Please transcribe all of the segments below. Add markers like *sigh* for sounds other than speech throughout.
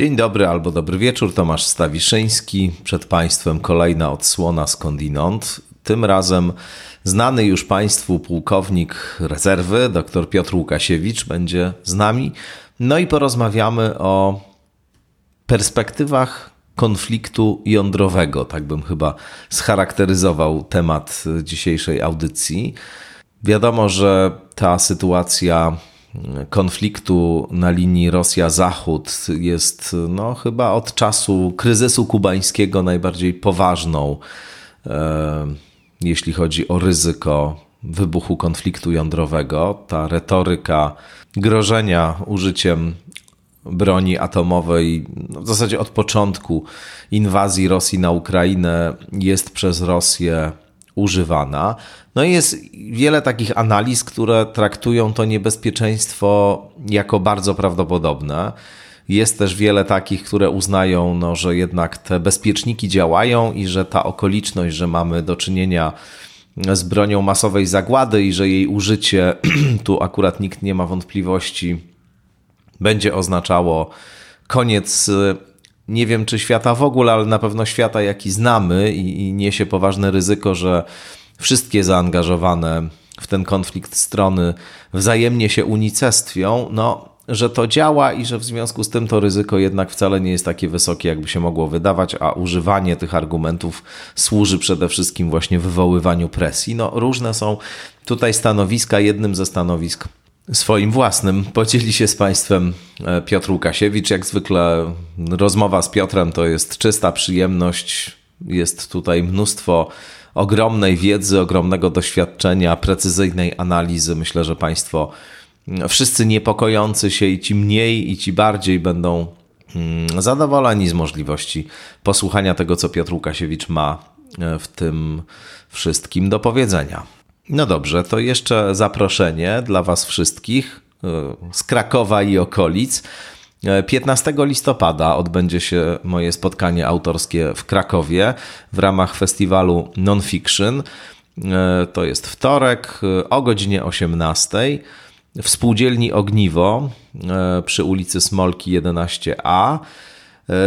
Dzień dobry albo dobry wieczór, Tomasz Stawiszyński. Przed Państwem kolejna odsłona skądinąd. Tym razem znany już Państwu pułkownik rezerwy, dr Piotr Łukasiewicz, będzie z nami. No i porozmawiamy o perspektywach konfliktu jądrowego. Tak bym chyba scharakteryzował temat dzisiejszej audycji. Wiadomo, że ta sytuacja konfliktu na linii Rosja-Zachód jest no, chyba od czasu kryzysu kubańskiego najbardziej poważną, e, jeśli chodzi o ryzyko wybuchu konfliktu jądrowego. Ta retoryka grożenia użyciem broni atomowej no, w zasadzie od początku inwazji Rosji na Ukrainę jest przez Rosję używana. No i jest wiele takich analiz, które traktują to niebezpieczeństwo jako bardzo prawdopodobne. Jest też wiele takich, które uznają, no, że jednak te bezpieczniki działają i że ta okoliczność, że mamy do czynienia z bronią masowej zagłady i że jej użycie, *clears throat* tu akurat nikt nie ma wątpliwości, będzie oznaczało koniec nie wiem czy świata w ogóle, ale na pewno świata, jaki znamy i, i niesie poważne ryzyko, że wszystkie zaangażowane w ten konflikt strony wzajemnie się unicestwią, no, że to działa i że w związku z tym to ryzyko jednak wcale nie jest takie wysokie, jakby się mogło wydawać, a używanie tych argumentów służy przede wszystkim właśnie wywoływaniu presji. No, różne są tutaj stanowiska. Jednym ze stanowisk swoim własnym podzieli się z Państwem e, Piotr Łukasiewicz. Jak zwykle rozmowa z Piotrem to jest czysta przyjemność. Jest tutaj mnóstwo ogromnej wiedzy, ogromnego doświadczenia, precyzyjnej analizy. Myślę, że Państwo mm, wszyscy niepokojący się i ci mniej, i ci bardziej będą mm, zadowoleni z możliwości posłuchania tego, co Piotr Łukasiewicz ma e, w tym wszystkim do powiedzenia. No dobrze, to jeszcze zaproszenie dla Was wszystkich e, z Krakowa i okolic. 15 e, listopada odbędzie się moje spotkanie autorskie w Krakowie w ramach festiwalu Nonfiction. E, to jest wtorek o godzinie 18 w spółdzielni Ogniwo przy ulicy Smolki 11a.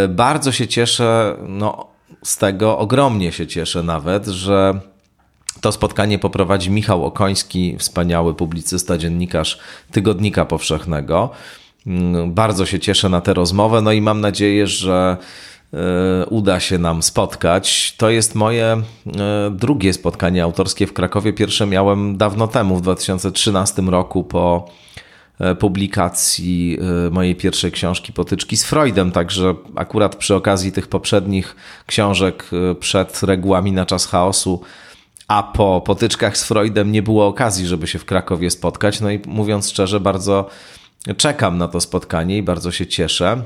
Bardzo się cieszę, no z tego ogromnie się cieszę nawet, że to spotkanie poprowadzi Michał Okoński, wspaniały publicysta, dziennikarz Tygodnika Powszechnego. Mm, bardzo się cieszę na tę rozmowę, no i mam nadzieję, że e, uda się nam spotkać. To jest moje e, drugie spotkanie autorskie w Krakowie. Pierwsze miałem dawno temu, w 2013 roku, po e, publikacji mojej pierwszej książki Potyczki z Freudem, także akurat przy okazji tych poprzednich książek przed regułami na czas chaosu a po potyczkach z Freudem nie było okazji, żeby się w Krakowie spotkać. No i mówiąc szczerze, bardzo czekam na to spotkanie i bardzo się cieszę.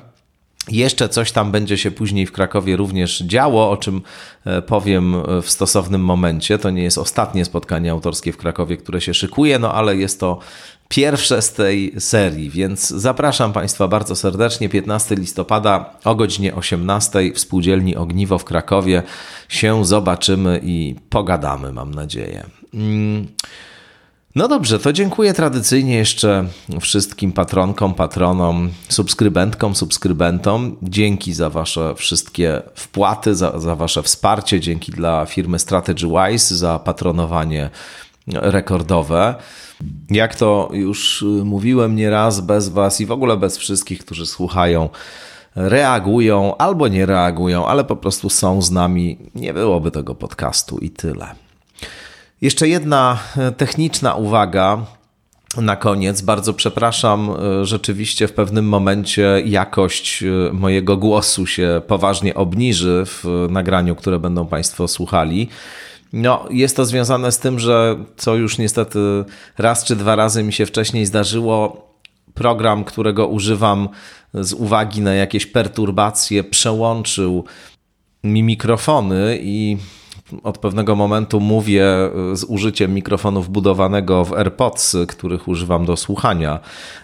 Jeszcze coś tam będzie się później w Krakowie również działo, o czym e, powiem w stosownym momencie. To nie jest ostatnie spotkanie autorskie w Krakowie, które się szykuje, no ale jest to pierwsze z tej serii, więc zapraszam Państwa bardzo serdecznie. 15 listopada o godzinie 18 w spółdzielni Ogniwo w Krakowie się zobaczymy i pogadamy, mam nadzieję. Mm. No dobrze, to dziękuję tradycyjnie jeszcze wszystkim patronkom, patronom, subskrybentkom, subskrybentom. Dzięki za Wasze wszystkie wpłaty, za, za Wasze wsparcie. Dzięki dla firmy Strategy Wise za patronowanie rekordowe. Jak to już mówiłem nieraz, bez Was i w ogóle bez wszystkich, którzy słuchają, reagują albo nie reagują, ale po prostu są z nami, nie byłoby tego podcastu i tyle. Jeszcze jedna e, techniczna uwaga. Na koniec, bardzo przepraszam, e, rzeczywiście w pewnym momencie jakość mojego głosu się poważnie obniży w nagraniu, które będą Państwo słuchali. No, jest to związane z tym, że co już niestety raz czy dwa razy mi się wcześniej zdarzyło, program, którego używam z uwagi na jakieś perturbacje, przełączył mi mikrofony i od pewnego momentu mówię z użyciem mikrofonu wbudowanego w AirPods, których używam do słuchania,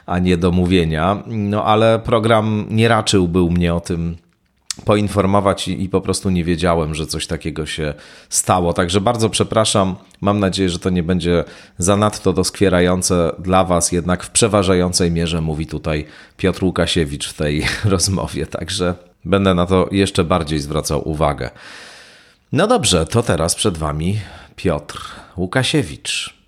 a nie do mówienia. No ale program nie raczył był mnie o tym poinformować i, i, po prostu nie wiedziałem, że coś takiego się stało. Także bardzo przepraszam. Mam nadzieję, że to nie będzie zanadto doskwierające dla Was, jednak w przeważającej mierze mówi tutaj Piotr Łukasiewicz w tej *laughs* rozmowie. Także będę na to jeszcze bardziej zwracał uwagę. No dobrze, to teraz przed Wami Piotr Łukasiewicz.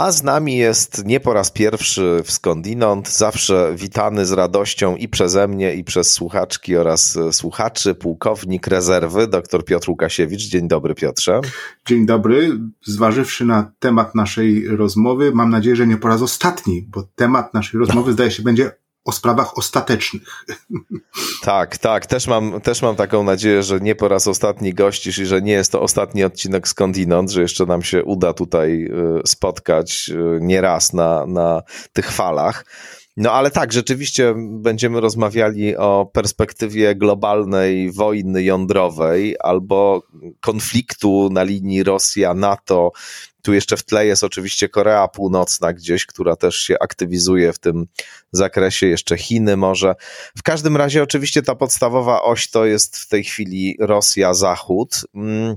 A z nami jest nie po raz pierwszy w skądinąd, zawsze witany z radością i przeze mnie, i przez słuchaczki oraz słuchaczy, pułkownik rezerwy, dr Piotr Łukasiewicz. Dzień dobry, Piotrze. Dzień dobry. Zważywszy na temat naszej rozmowy, mam nadzieję, że nie po raz ostatni, bo temat naszej rozmowy zdaje się będzie o sprawach ostatecznych. Tak, tak. Też mam, też mam taką nadzieję, że nie po raz ostatni gościsz i że nie jest to ostatni odcinek skądinąd, że jeszcze nam się uda tutaj y, spotkać y, nieraz na, na tych falach. No ale tak, rzeczywiście będziemy rozmawiali o perspektywie globalnej wojny jądrowej albo konfliktu na linii Rosja-NATO tu jeszcze w tle jest oczywiście Korea Północna gdzieś, która też się aktywizuje w tym zakresie, jeszcze Chiny może. W każdym razie oczywiście ta podstawowa oś to jest w tej chwili Rosja-Zachód. Mm.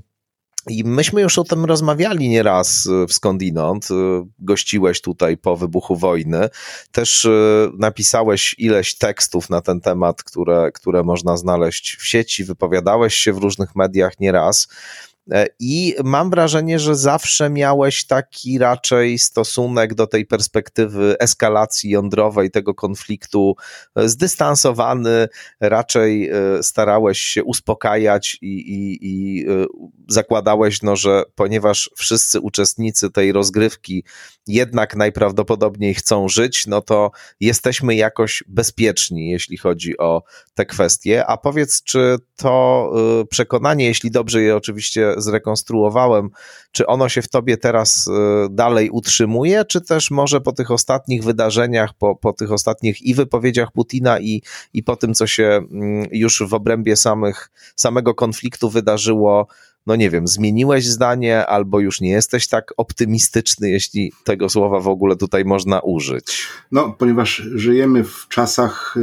I myśmy już o tym rozmawiali nieraz y, w skądinąd. Y, gościłeś tutaj po wybuchu wojny. Też y, napisałeś ileś tekstów na ten temat, które, które można znaleźć w sieci. Wypowiadałeś się w różnych mediach nieraz. E, I mam wrażenie, że zawsze miałeś taki raczej stosunek do tej perspektywy eskalacji jądrowej, tego konfliktu e, zdystansowany, raczej e, starałeś się uspokajać i, i, i zakładałeś, no, że ponieważ wszyscy uczestnicy tej rozgrywki jednak najprawdopodobniej chcą żyć, no to jesteśmy jakoś bezpieczni, jeśli chodzi o te kwestie. A powiedz, czy to przekonanie, jeśli dobrze je oczywiście zrekonstruowałem, czy ono się w tobie teraz e, dalej utrzymuje, czy też może po tych ostatnich wydarzeniach, po, po tych ostatnich i wypowiedziach Putina i, i po tym, co się mm, już w obrębie samych, samego konfliktu wydarzyło, no nie wiem, zmieniłeś zdanie, albo już nie jesteś tak optymistyczny, jeśli tego słowa w ogóle tutaj można użyć? No, ponieważ żyjemy w czasach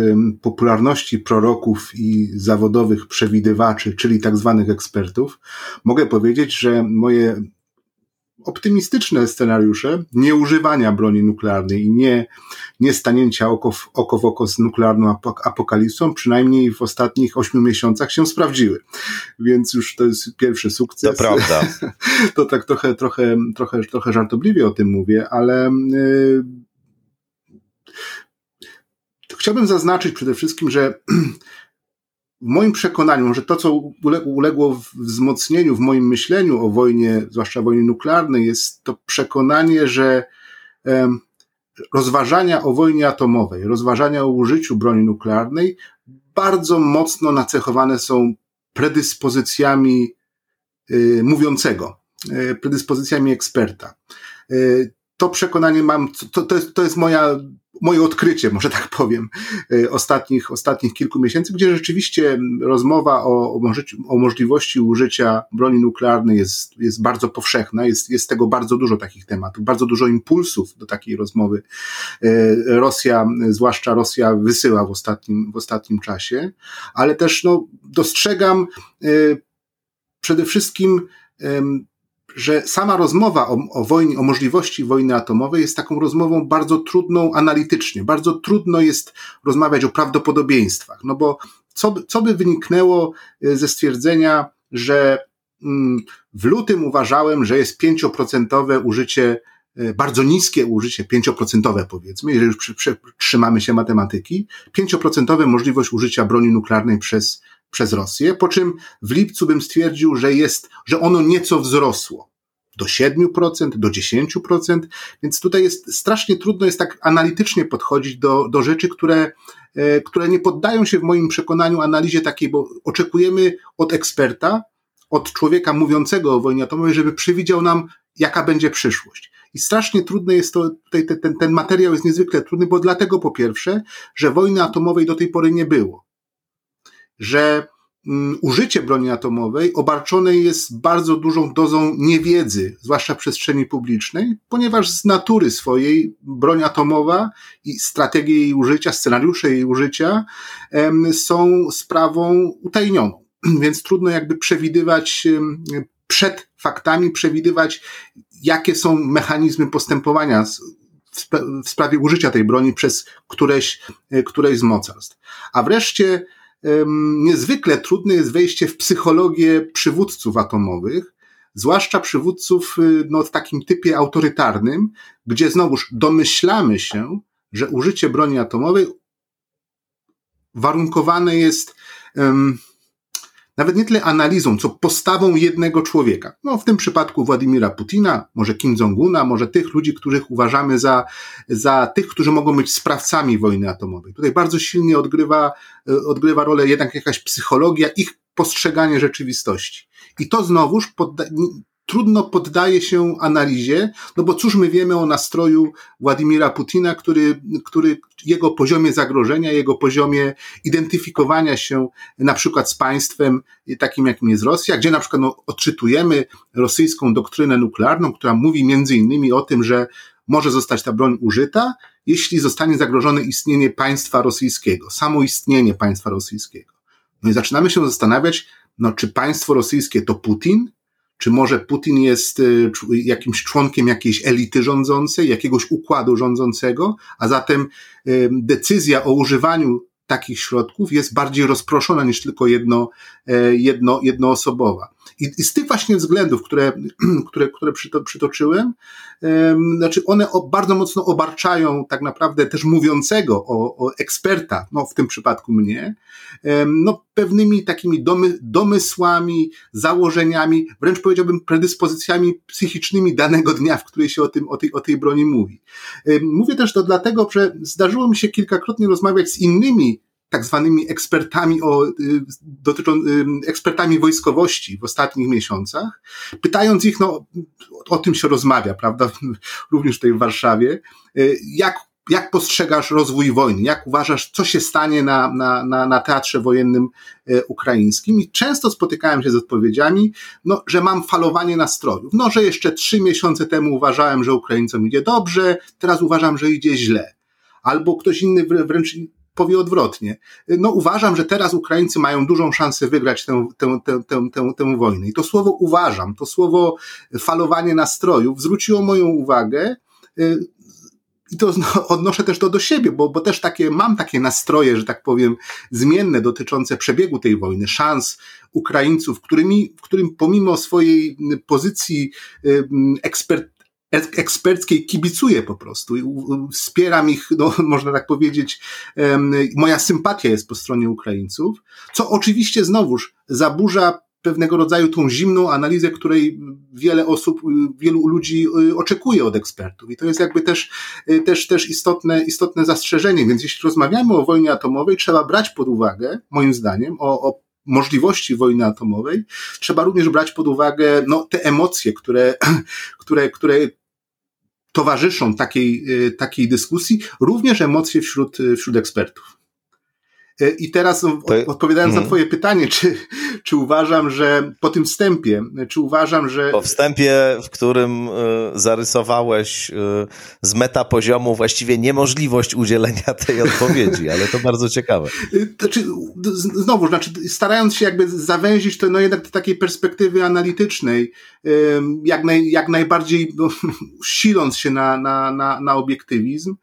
popularności proroków i zawodowych przewidywaczy, czyli tak zwanych ekspertów, mogę powiedzieć, że moje optymistyczne scenariusze nieużywania broni nuklearnej i nie, nie stanięcia oko w, oko w oko z nuklearną apokalipsą, przynajmniej w ostatnich ośmiu miesiącach się sprawdziły. Więc już to jest pierwszy sukces. To prawda. *laughs* to tak trochę, trochę, trochę, trochę żartobliwie o tym mówię, ale yy, chciałbym zaznaczyć przede wszystkim, że *clears throat* w moim przekonaniu, może to, co uległo wzmocnieniu w moim myśleniu o wojnie, zwłaszcza wojnie nuklearnej, jest to przekonanie, że rozważania o wojnie atomowej, rozważania o użyciu broni nuklearnej bardzo mocno nacechowane są predyspozycjami y, mówiącego, y, predyspozycjami eksperta. To przekonanie mam, to, to, jest, to jest moja moje odkrycie, może tak powiem, y, ostatnich, ostatnich kilku miesięcy, gdzie rzeczywiście rozmowa o, o, o możliwości użycia broni nuklearnej jest, jest bardzo powszechna, jest, jest tego bardzo dużo takich tematów, bardzo dużo impulsów do takiej rozmowy. Y, Rosja, zwłaszcza Rosja wysyła w ostatnim, w ostatnim czasie, ale też no, dostrzegam y, przede wszystkim że sama rozmowa o, o wojnie, o możliwości wojny atomowej jest taką rozmową bardzo trudną analitycznie. Bardzo trudno jest rozmawiać o prawdopodobieństwach, no bo co, co by wyniknęło e, ze stwierdzenia, że mm, w lutym uważałem, że jest pięcioprocentowe użycie, e, bardzo niskie użycie, pięcioprocentowe powiedzmy, jeżeli już trzymamy się matematyki, pięcioprocentowe możliwość użycia broni nuklearnej przez przez Rosję, po czym w lipcu bym stwierdził, że jest, że ono nieco wzrosło. Do 7%, do 10%, więc tutaj jest strasznie trudno jest tak analitycznie podchodzić do, do rzeczy, które, e, które nie poddają się w moim przekonaniu analizie takiej, bo oczekujemy od eksperta, od człowieka mówiącego o wojnie atomowej, żeby przewidział nam, jaka będzie przyszłość. I strasznie trudne jest to, tutaj ten, ten materiał jest niezwykle trudny, bo dlatego po pierwsze, że wojny atomowej do tej pory nie było że Mm, użycie broni atomowej obarczone jest bardzo dużą dozą niewiedzy, zwłaszcza w przestrzeni publicznej, ponieważ z natury swojej broń atomowa i strategie jej użycia, scenariusze jej użycia są sprawą utajnioną. *clears throat* Więc trudno jakby przewidywać przed faktami, przewidywać, jakie są mechanizmy postępowania w sprawie użycia tej broni przez któreś, któreś z mocarstw. A wreszcie niezwykle trudne jest wejście w psychologię przywódców atomowych, zwłaszcza przywódców y, no, w takim typie autorytarnym, gdzie znowuż domyślamy się, że użycie broni atomowej warunkowane jest um, nawet nie tyle analizą, co postawą jednego człowieka. No, w tym przypadku Władimira Putina, może Kim Jong-una, może tych ludzi, których uważamy za, za tych, którzy mogą być sprawcami wojny atomowej. Tutaj bardzo silnie odgrywa, e, odgrywa rolę jednak jakaś psychologia, ich postrzeganie rzeczywistości. I to znowuż podda- trudno poddaje się analizie, no bo cóż my wiemy o nastroju Władimira Putina, który, który jego poziomie zagrożenia, jego poziomie identyfikowania się na przykład z państwem takim, jakim jest Rosja, gdzie na przykład no, odczytujemy rosyjską doktrynę nuklearną, która mówi między innymi o tym, że może zostać ta broń użyta, jeśli zostanie zagrożone istnienie państwa rosyjskiego, samo istnienie państwa rosyjskiego. No i zaczynamy się zastanawiać, no czy państwo rosyjskie to Putin, czy może Putin jest y, jakimś członkiem jakiejś elity rządzącej, jakiegoś układu rządzącego, a zatem y, decyzja o używaniu takich środków jest bardziej rozproszona niż tylko jedno, e, jedno, jednoosobowa. I, I z tych właśnie względów, które, *clears throat* które, które przytoczyłem, znaczy one bardzo mocno obarczają tak naprawdę też mówiącego o, o eksperta, no w tym przypadku mnie, no pewnymi takimi domy, domysłami, założeniami, wręcz powiedziałbym predyspozycjami psychicznymi danego dnia, w której się o, tym, o, tej, o tej broni mówi. Mówię też to dlatego, że zdarzyło mi się kilkakrotnie rozmawiać z innymi tak zwanymi ekspertami o, y, dotyczą, y, ekspertami wojskowości w ostatnich miesiącach, pytając ich, no, o tym się rozmawia, prawda, *laughs* również tutaj w Warszawie, y, jak, jak postrzegasz rozwój wojny, jak uważasz, co się stanie na, na, na, na teatrze wojennym ukraińskim? I często spotykałem się z odpowiedziami, no, że mam falowanie nastrojów, no, że jeszcze trzy miesiące temu uważałem, że Ukraińcom idzie dobrze, teraz uważam, że idzie źle. Albo ktoś inny wręcz powie odwrotnie. No uważam, że teraz Ukraińcy mają dużą szansę wygrać tę, tę, tę, tę, tę, tę wojnę. I to słowo uważam, to słowo falowanie nastrojów zwróciło moją uwagę y, i to *laughs* odnoszę też to do siebie, bo, bo też takie, mam takie nastroje, że tak powiem, zmienne dotyczące przebiegu tej wojny, szans Ukraińców, którymi, którym pomimo swojej pozycji y, ekspert, eksperckiej kibicuję po prostu. Wspieram ich, no, *laughs* można tak powiedzieć, moja sympatia jest po stronie Ukraińców, co oczywiście znowuż zaburza pewnego rodzaju tą zimną analizę, której wiele osób, wielu ludzi y, oczekuje od ekspertów. I to jest jakby też, y, też, też istotne, istotne zastrzeżenie. Więc jeśli rozmawiamy o wojnie atomowej, trzeba brać pod uwagę, moim zdaniem, o, o możliwości wojny atomowej, trzeba również brać pod uwagę no, te emocje, które, *clears throat* które, które towarzyszą takiej, y, takiej dyskusji, również emocje wśród, y, wśród ekspertów. Y, I teraz odpowiadając na mhm. Twoje pytanie, czy, czy uważam, że po tym wstępie, czy uważam, że. Po wstępie, w którym zarysowałeś z meta poziomu właściwie niemożliwość udzielenia tej *laughs* odpowiedzi, ale to bardzo ciekawe. Znaczy, znowu, znaczy, starając się jakby zawęzić to no jednak do takiej perspektywy analitycznej, jak, naj, jak najbardziej no, *laughs* siląc się na, na, na, na obiektywizm,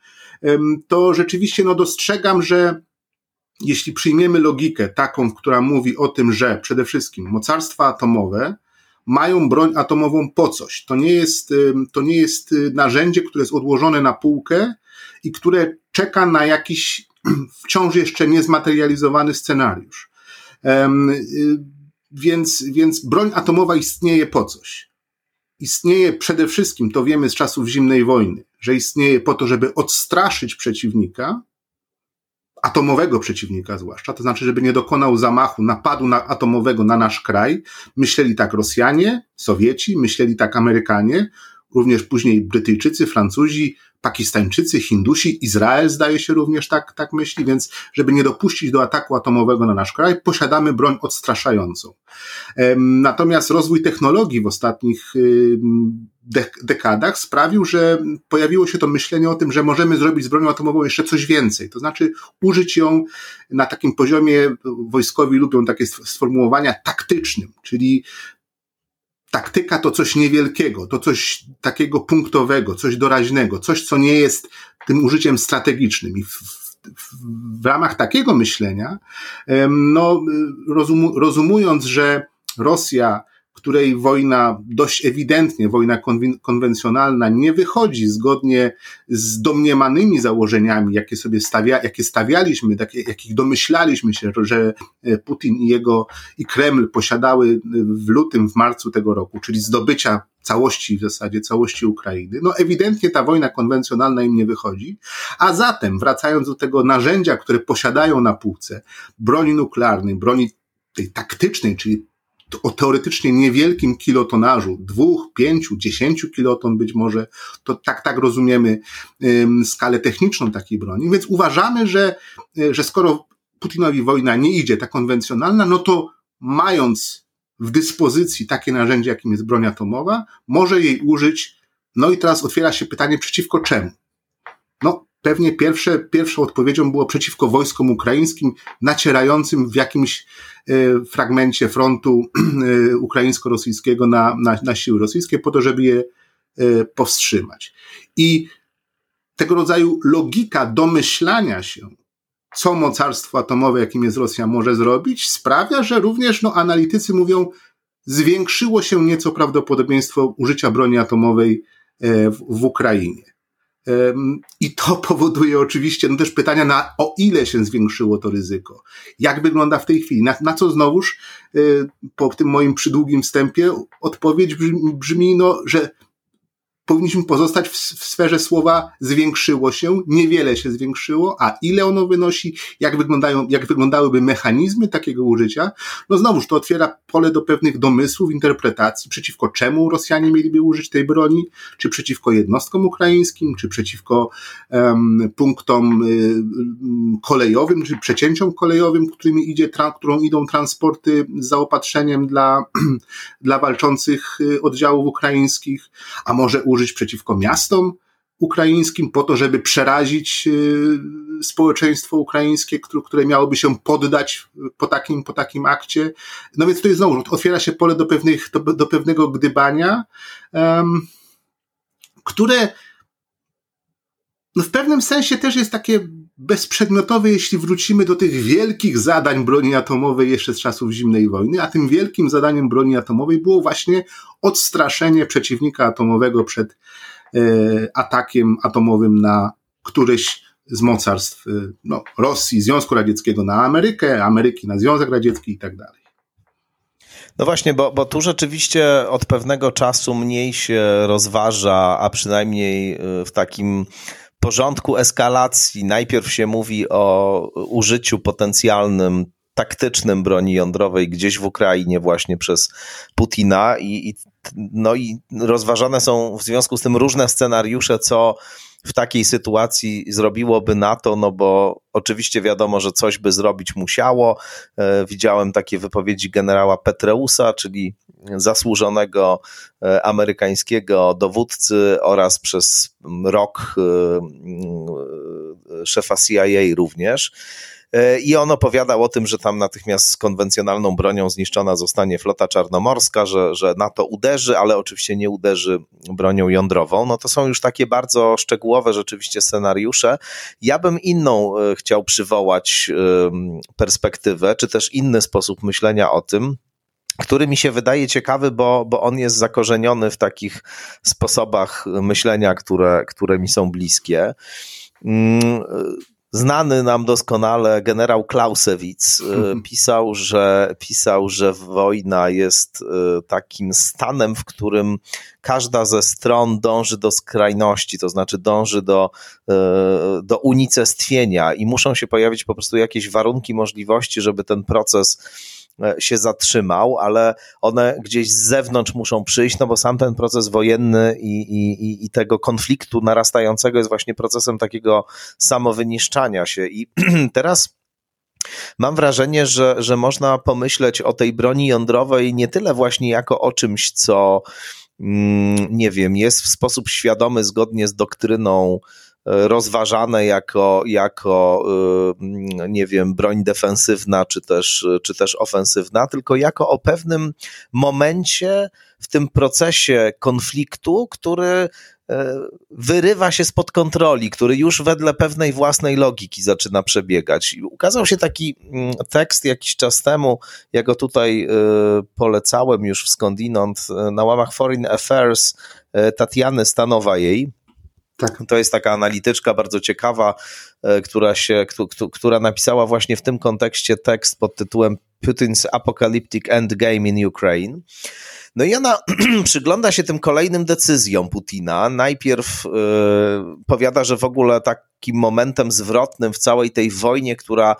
to rzeczywiście no, dostrzegam, że jeśli przyjmiemy logikę taką, która mówi o tym, że przede wszystkim mocarstwa atomowe mają broń atomową po coś. To nie jest, to nie jest y, narzędzie, które jest odłożone na półkę i które czeka na jakiś *clears throat* wciąż jeszcze niezmaterializowany scenariusz. Y, więc, więc broń atomowa istnieje po coś. Istnieje przede wszystkim, to wiemy z czasów zimnej wojny, że istnieje po to, żeby odstraszyć przeciwnika, atomowego przeciwnika zwłaszcza, to znaczy, żeby nie dokonał zamachu, napadu na, atomowego na nasz kraj. Myśleli tak Rosjanie, Sowieci, myśleli tak Amerykanie, również później Brytyjczycy, Francuzi, Pakistańczycy, Hindusi, Izrael zdaje się również tak, tak myśli, więc żeby nie dopuścić do ataku atomowego na nasz kraj, posiadamy broń odstraszającą. Natomiast rozwój technologii w ostatnich dekadach sprawił, że pojawiło się to myślenie o tym, że możemy zrobić z bronią atomową jeszcze coś więcej, to znaczy użyć ją na takim poziomie, wojskowi lubią takie sformułowania, taktycznym, czyli taktyka to coś niewielkiego, to coś takiego punktowego, coś doraźnego, coś, co nie jest tym użyciem strategicznym. I w, w, w ramach takiego myślenia, no, rozum, rozumując, że Rosja której wojna dość ewidentnie, wojna konwencjonalna nie wychodzi zgodnie z domniemanymi założeniami, jakie sobie stawia, jakie stawialiśmy, takie, jakich domyślaliśmy się, że Putin i jego i Kreml posiadały w lutym, w marcu tego roku, czyli zdobycia całości w zasadzie, całości Ukrainy. No ewidentnie ta wojna konwencjonalna im nie wychodzi, a zatem wracając do tego narzędzia, które posiadają na półce, broni nuklearnej, broni tej taktycznej, czyli o teoretycznie niewielkim kilotonażu, dwóch, pięciu, dziesięciu kiloton być może, to tak, tak rozumiemy um, skalę techniczną takiej broni. Więc uważamy, że, e, że skoro Putinowi wojna nie idzie, ta konwencjonalna, no to mając w dyspozycji takie narzędzie, jakim jest broń atomowa, może jej użyć. No i teraz otwiera się pytanie, przeciwko czemu? No, pewnie pierwsze, pierwszą odpowiedzią było przeciwko wojskom ukraińskim nacierającym w jakimś fragmencie frontu e, ukraińsko-rosyjskiego na, na, na siły rosyjskie po to, żeby je e, powstrzymać. I tego rodzaju logika domyślania się, co mocarstwo atomowe, jakim jest Rosja, może zrobić, sprawia, że również no, analitycy mówią, zwiększyło się nieco prawdopodobieństwo użycia broni atomowej w, w Ukrainie. I to *laughs* powoduje oczywiście no też pytania, na o ile się zwiększyło to ryzyko. Jak wygląda w tej chwili? Na, na co znowuż y, po tym moim przydługim wstępie odpowiedź brzmi, brzmi no, że powinniśmy pozostać w, w sferze słowa zwiększyło się, niewiele się zwiększyło, a ile ono wynosi, jak wyglądają, jak wyglądałyby mechanizmy takiego użycia, no znowuż to otwiera pole do pewnych domysłów, interpretacji, przeciwko czemu Rosjanie mieliby użyć tej broni, czy przeciwko jednostkom ukraińskim, czy przeciwko um, punktom y, kolejowym, czy przecięciom kolejowym, którymi idzie, tra, którą idą transporty z zaopatrzeniem dla, *clears throat* dla walczących y, oddziałów ukraińskich, a może użyć użyć przeciwko miastom ukraińskim po to, żeby przerazić y, społeczeństwo ukraińskie, które miałoby się poddać po takim, po takim akcie. No więc jest znowu, otwiera się pole do, pewnych, do, do pewnego gdybania, um, które no w pewnym sensie też jest takie bezprzedmiotowe, jeśli wrócimy do tych wielkich zadań broni atomowej jeszcze z czasów zimnej wojny, a tym wielkim zadaniem broni atomowej było właśnie odstraszenie przeciwnika atomowego przed e, atakiem atomowym na któreś z mocarstw e, no, Rosji, Związku Radzieckiego na Amerykę, Ameryki na Związek Radziecki i tak dalej. No właśnie, bo, bo tu rzeczywiście od pewnego czasu mniej się rozważa, a przynajmniej e, w takim porządku eskalacji. Najpierw się mówi o użyciu potencjalnym taktycznym broni jądrowej gdzieś w Ukrainie właśnie przez Putina i, i, no i rozważane są w związku z tym różne scenariusze, co w takiej sytuacji zrobiłoby NATO, no bo oczywiście wiadomo, że coś by zrobić musiało. E, widziałem takie wypowiedzi generała Petreusa, czyli zasłużonego e, amerykańskiego dowódcy oraz przez rok e, szefa CIA również I on opowiadał o tym, że tam natychmiast z konwencjonalną bronią zniszczona zostanie flota czarnomorska, że, że NATO uderzy, ale oczywiście nie uderzy bronią jądrową. No to są już takie bardzo szczegółowe rzeczywiście scenariusze. Ja bym inną e, chciał przywołać perspektywę, czy też inny sposób myślenia o tym, który mi się wydaje ciekawy, bo, bo on jest zakorzeniony w takich sposobach myślenia, które, które mi są bliskie. Znany nam doskonale generał Clausewitz e, pisał, że, pisał, że wojna jest e, takim stanem, w którym każda ze stron dąży do skrajności, to znaczy dąży do, e, do unicestwienia i muszą się pojawić po prostu jakieś warunki, możliwości, żeby ten proces się zatrzymał, ale one gdzieś z zewnątrz muszą przyjść, no bo sam ten proces wojenny i, i, i tego konfliktu narastającego jest właśnie procesem takiego samowyniszczania się. I *clears throat* teraz Mam wrażenie, że, że można pomyśleć o tej broni jądrowej nie tyle właśnie jako o czymś, co mm, nie wiem, jest w sposób świadomy, zgodnie z doktryną e, rozważane jako, jako e, nie wiem, broń defensywna czy też, czy też ofensywna, tylko jako o pewnym momencie w tym procesie konfliktu, który E, wyrywa się spod kontroli, który już wedle pewnej własnej logiki zaczyna przebiegać. Ukazał się taki mm, tekst jakiś czas temu, ja go tutaj e, polecałem już skądinąd na łamach Foreign Affairs Tatiany Stanowajej. Tak. To jest taka analityczka bardzo ciekawa, która, się, która napisała właśnie w tym kontekście tekst pod tytułem Putin's Apocalyptic Endgame in Ukraine. No i ona *clears throat* przygląda się tym kolejnym decyzjom Putina. Najpierw yy, powiada, że w ogóle takim momentem zwrotnym w całej tej wojnie, która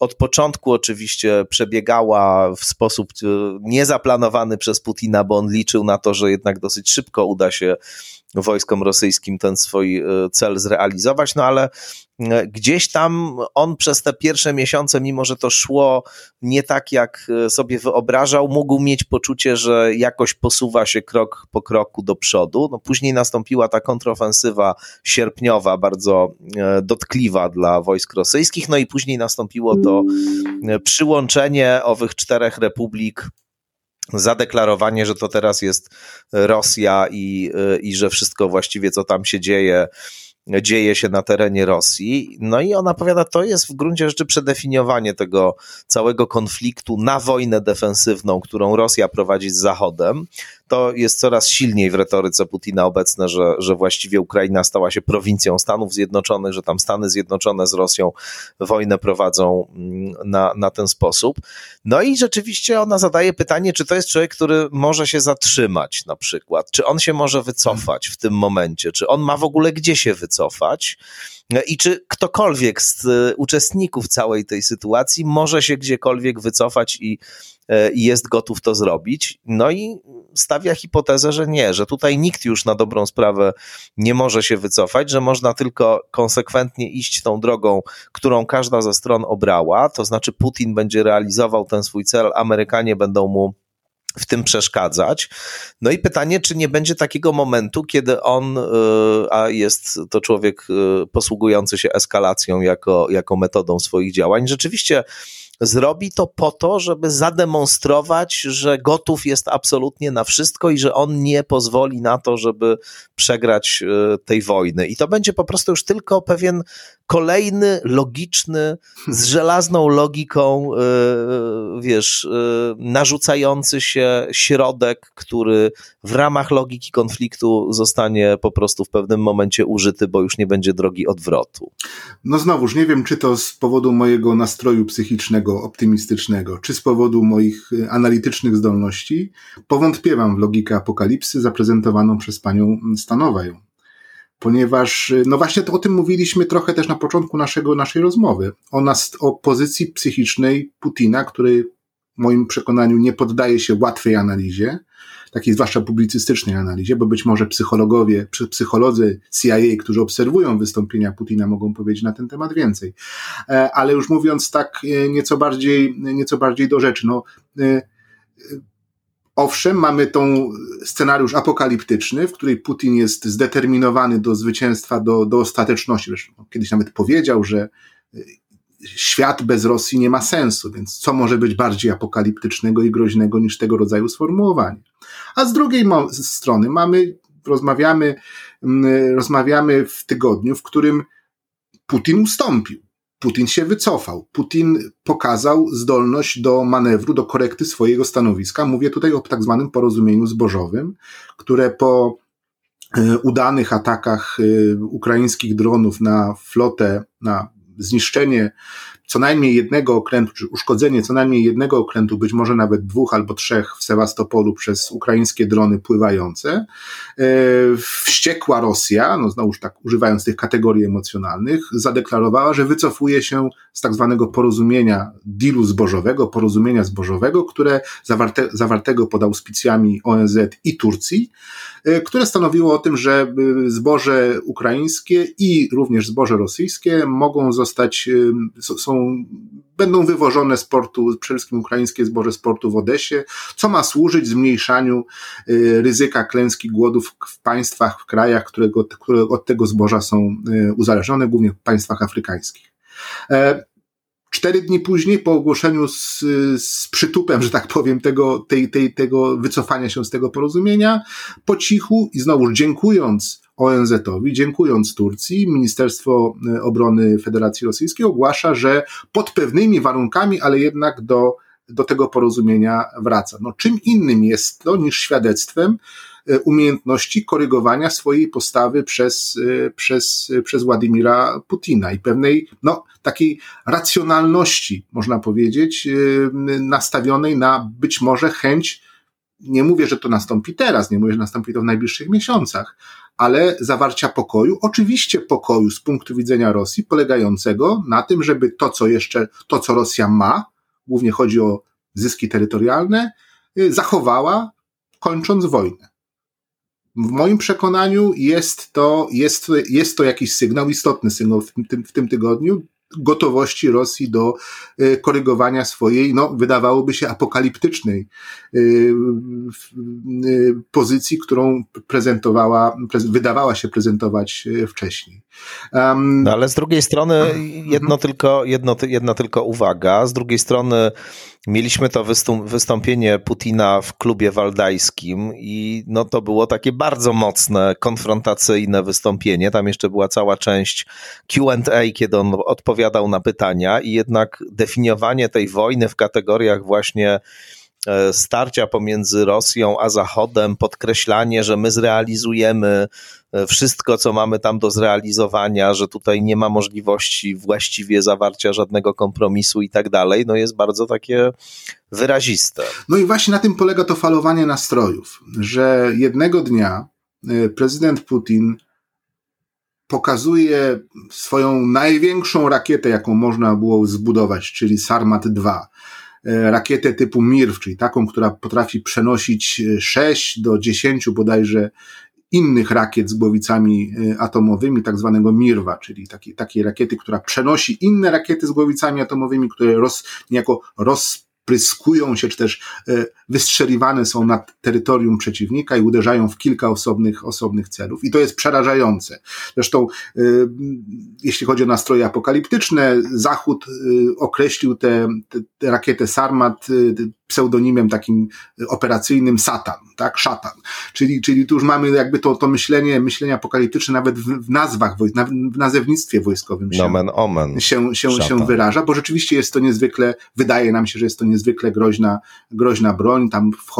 od początku oczywiście przebiegała w sposób y, niezaplanowany przez Putina, bo on liczył na to, że jednak dosyć szybko uda się wojskom rosyjskim ten swój y, cel zrealizować, no ale E, gdzieś tam on przez te pierwsze miesiące, mimo że to szło nie tak, jak e, sobie wyobrażał, mógł mieć poczucie, że jakoś posuwa się krok po kroku do przodu. No później nastąpiła ta kontrofensywa sierpniowa, bardzo e, dotkliwa dla wojsk rosyjskich, no i później nastąpiło to przyłączenie owych czterech republik zadeklarowanie, że to teraz jest Rosja i, i że wszystko właściwie, co tam się dzieje, dzieje się na terenie Rosji. No i ona powiada, to jest w gruncie rzeczy przedefiniowanie tego całego konfliktu na wojnę defensywną, którą Rosja prowadzi z Zachodem to jest coraz silniej w retoryce Putina obecne, że, że właściwie Ukraina stała się prowincją Stanów Zjednoczonych, że tam Stany Zjednoczone z Rosją wojnę prowadzą mm, na, na ten sposób. No i rzeczywiście ona zadaje pytanie, czy to jest człowiek, który może się zatrzymać na przykład, czy on się może wycofać w tym momencie, czy on ma w ogóle gdzie się wycofać. I czy ktokolwiek z e, uczestników całej tej sytuacji może się gdziekolwiek wycofać i, i jest gotów to zrobić? No i stawia hipotezę, że nie, że tutaj nikt już na dobrą sprawę nie może się wycofać, że można tylko konsekwentnie iść tą drogą, którą każda ze stron obrała, to znaczy Putin będzie realizował ten swój cel, Amerykanie będą mu w tym przeszkadzać. No i pytanie, czy nie będzie takiego momentu, kiedy on, y, a jest to człowiek y, posługujący się eskalacją jako, jako metodą swoich działań, rzeczywiście zrobi to po to, żeby zademonstrować, że gotów jest absolutnie na wszystko i że on nie pozwoli na to, żeby przegrać e, tej wojny. I to będzie po prostu już tylko pewien kolejny, logiczny, z żelazną logiką, e, wiesz, e, narzucający się środek, który w ramach logiki konfliktu zostanie po prostu w pewnym momencie użyty, bo już nie będzie drogi odwrotu. No znowuż, nie wiem, czy to z powodu mojego nastroju psychicznego, optymistycznego, czy z powodu moich analitycznych zdolności, powątpiewam w logikę apokalipsy zaprezentowaną przez panią Stanowają ponieważ no właśnie to o tym mówiliśmy trochę też na początku naszego, naszej rozmowy, o, nas, o pozycji psychicznej Putina, który w moim przekonaniu nie poddaje się łatwej analizie, takiej zwłaszcza publicystycznej analizie, bo być może psychologowie, psycholodzy CIA, którzy obserwują wystąpienia Putina, mogą powiedzieć na ten temat więcej. E, ale już mówiąc tak e, nieco bardziej, nieco bardziej do rzeczy, no, e, Owszem, mamy tą scenariusz apokaliptyczny, w której Putin jest zdeterminowany do zwycięstwa, do, do ostateczności. Zresztą kiedyś nawet powiedział, że y, świat bez Rosji nie ma sensu, więc co może być bardziej apokaliptycznego i groźnego niż tego rodzaju sformułowanie. A z drugiej strony mamy, rozmawiamy, mm, rozmawiamy w tygodniu, w którym Putin ustąpił. Putin się wycofał. Putin pokazał zdolność do manewru, do korekty swojego stanowiska. Mówię tutaj o tak zwanym porozumieniu zbożowym, które po e, udanych atakach e, ukraińskich dronów na flotę, na zniszczenie co najmniej jednego okrętu, czy uszkodzenie co najmniej jednego okrętu, być może nawet dwóch albo trzech w Sewastopolu przez ukraińskie drony pływające. E, wściekła Rosja, no znowuż tak używając tych kategorii emocjonalnych, zadeklarowała, że wycofuje się z tak zwanego porozumienia dealu zbożowego, porozumienia zbożowego, które zawarte, zawartego pod auspicjami ONZ i Turcji, e, które stanowiło o tym, że e, zboże ukraińskie i również zboże rosyjskie mogą zostać, są, będą wywożone z portu, przede wszystkim ukraińskie zboże z portu w Odesie, co ma służyć zmniejszaniu ryzyka klęski głodów w państwach, w krajach, którego, które od tego zboża są uzależnione, głównie w państwach afrykańskich. E, cztery dni później, po ogłoszeniu z, z przytupem, że tak powiem, tego, tej, tej, tego wycofania się z tego porozumienia, po cichu i znowu dziękując ONZ-owi, dziękując Turcji, Ministerstwo e, Obrony Federacji Rosyjskiej ogłasza, że pod pewnymi warunkami, ale jednak do, do tego porozumienia wraca. No, czym innym jest to niż świadectwem, umiejętności korygowania swojej postawy przez, e, przez, przez Władimira Putina i pewnej, no, takiej racjonalności, można powiedzieć, e, nastawionej na być może chęć, nie mówię, że to nastąpi teraz, nie mówię, że nastąpi to w najbliższych miesiącach, ale zawarcia pokoju, oczywiście pokoju z punktu widzenia Rosji, polegającego na tym, żeby to, co jeszcze, to, co Rosja ma, głównie chodzi o zyski terytorialne, zachowała, kończąc wojnę. W moim przekonaniu jest to, jest, jest to jakiś sygnał, istotny sygnał w tym, w tym tygodniu, gotowości Rosji do e, korygowania swojej, no, wydawałoby się apokaliptycznej e, e, pozycji, którą prezentowała, wydawała się prezentować wcześniej. Um, no ale z drugiej strony jedno tylko, jedno, jedna tylko uwaga. Z drugiej strony mieliśmy to wystąpienie Putina w klubie waldajskim i no to było takie bardzo mocne, konfrontacyjne wystąpienie. Tam jeszcze była cała część Q&A, kiedy on odpowiadał na pytania i jednak definiowanie tej wojny w kategoriach właśnie E, starcia pomiędzy Rosją a Zachodem, podkreślanie, że my zrealizujemy wszystko, co mamy tam do zrealizowania, że tutaj nie ma możliwości właściwie zawarcia żadnego kompromisu i tak dalej, no jest bardzo takie wyraziste. No i właśnie na tym polega to falowanie nastrojów, że jednego dnia e, prezydent Putin pokazuje swoją największą rakietę, jaką można było zbudować, czyli Sarmat 2 E, rakietę typu MIRV, czyli taką, która potrafi przenosić 6 e, do 10 bodajże innych rakiet z głowicami e, atomowymi, tak zwanego MIRWA, czyli takiej, takiej rakiety, która przenosi inne rakiety z głowicami atomowymi, które roz, niejako roz pryskują się, czy też e, wystrzeliwane są na terytorium przeciwnika i uderzają w kilka osobnych, osobnych celów. I to jest przerażające. Zresztą, e, jeśli chodzi o nastroje apokaliptyczne, Zachód określił tę rakietę Sarmat pseudonimem takim operacyjnym Satan, tak? Szatan. Czyli, czyli tu już mamy jakby to, to myślenie, myślenie apokaliptyczne nawet w, w nazwach, w nazewnictwie wojskowym się, Nomen omen. się, się, się wyraża, bo rzeczywiście jest to niezwykle, wydaje nam się, że jest to niezwykle groźna, groźna broń, tam w,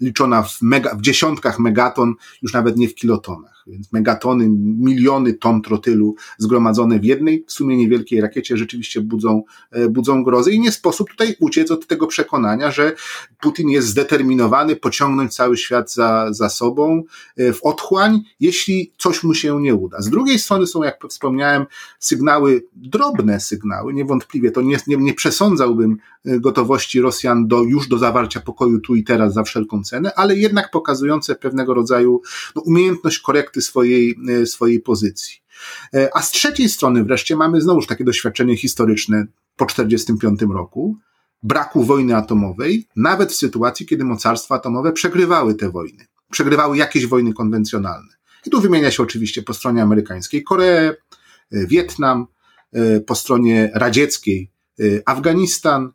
liczona w, mega, w dziesiątkach megaton, już nawet nie w kilotonach. Więc megatony, miliony ton trotylu zgromadzone w jednej, w sumie niewielkiej rakiecie rzeczywiście budzą, e, budzą grozę i nie sposób tutaj uciec od tego przekonania, że Putin jest zdeterminowany pociągnąć cały świat za, za sobą e, w otchłań, jeśli coś mu się nie uda. Z drugiej strony są, jak wspomniałem, sygnały, drobne sygnały, niewątpliwie to nie, nie, nie przesądzałbym e, gotowości Rosjan do, już do zawarcia pokoju tu i teraz za wszelką cenę, ale jednak pokazujące pewnego rodzaju no, umiejętność korekty swojej, e, swojej pozycji. A z trzeciej strony wreszcie mamy znowuż takie doświadczenie historyczne po 1945 roku, braku wojny atomowej, nawet w sytuacji, kiedy mocarstwa atomowe przegrywały te wojny. Przegrywały jakieś wojny konwencjonalne. I tu wymienia się oczywiście po stronie amerykańskiej Koreę, e, Wietnam, e, po stronie radzieckiej e, Afganistan,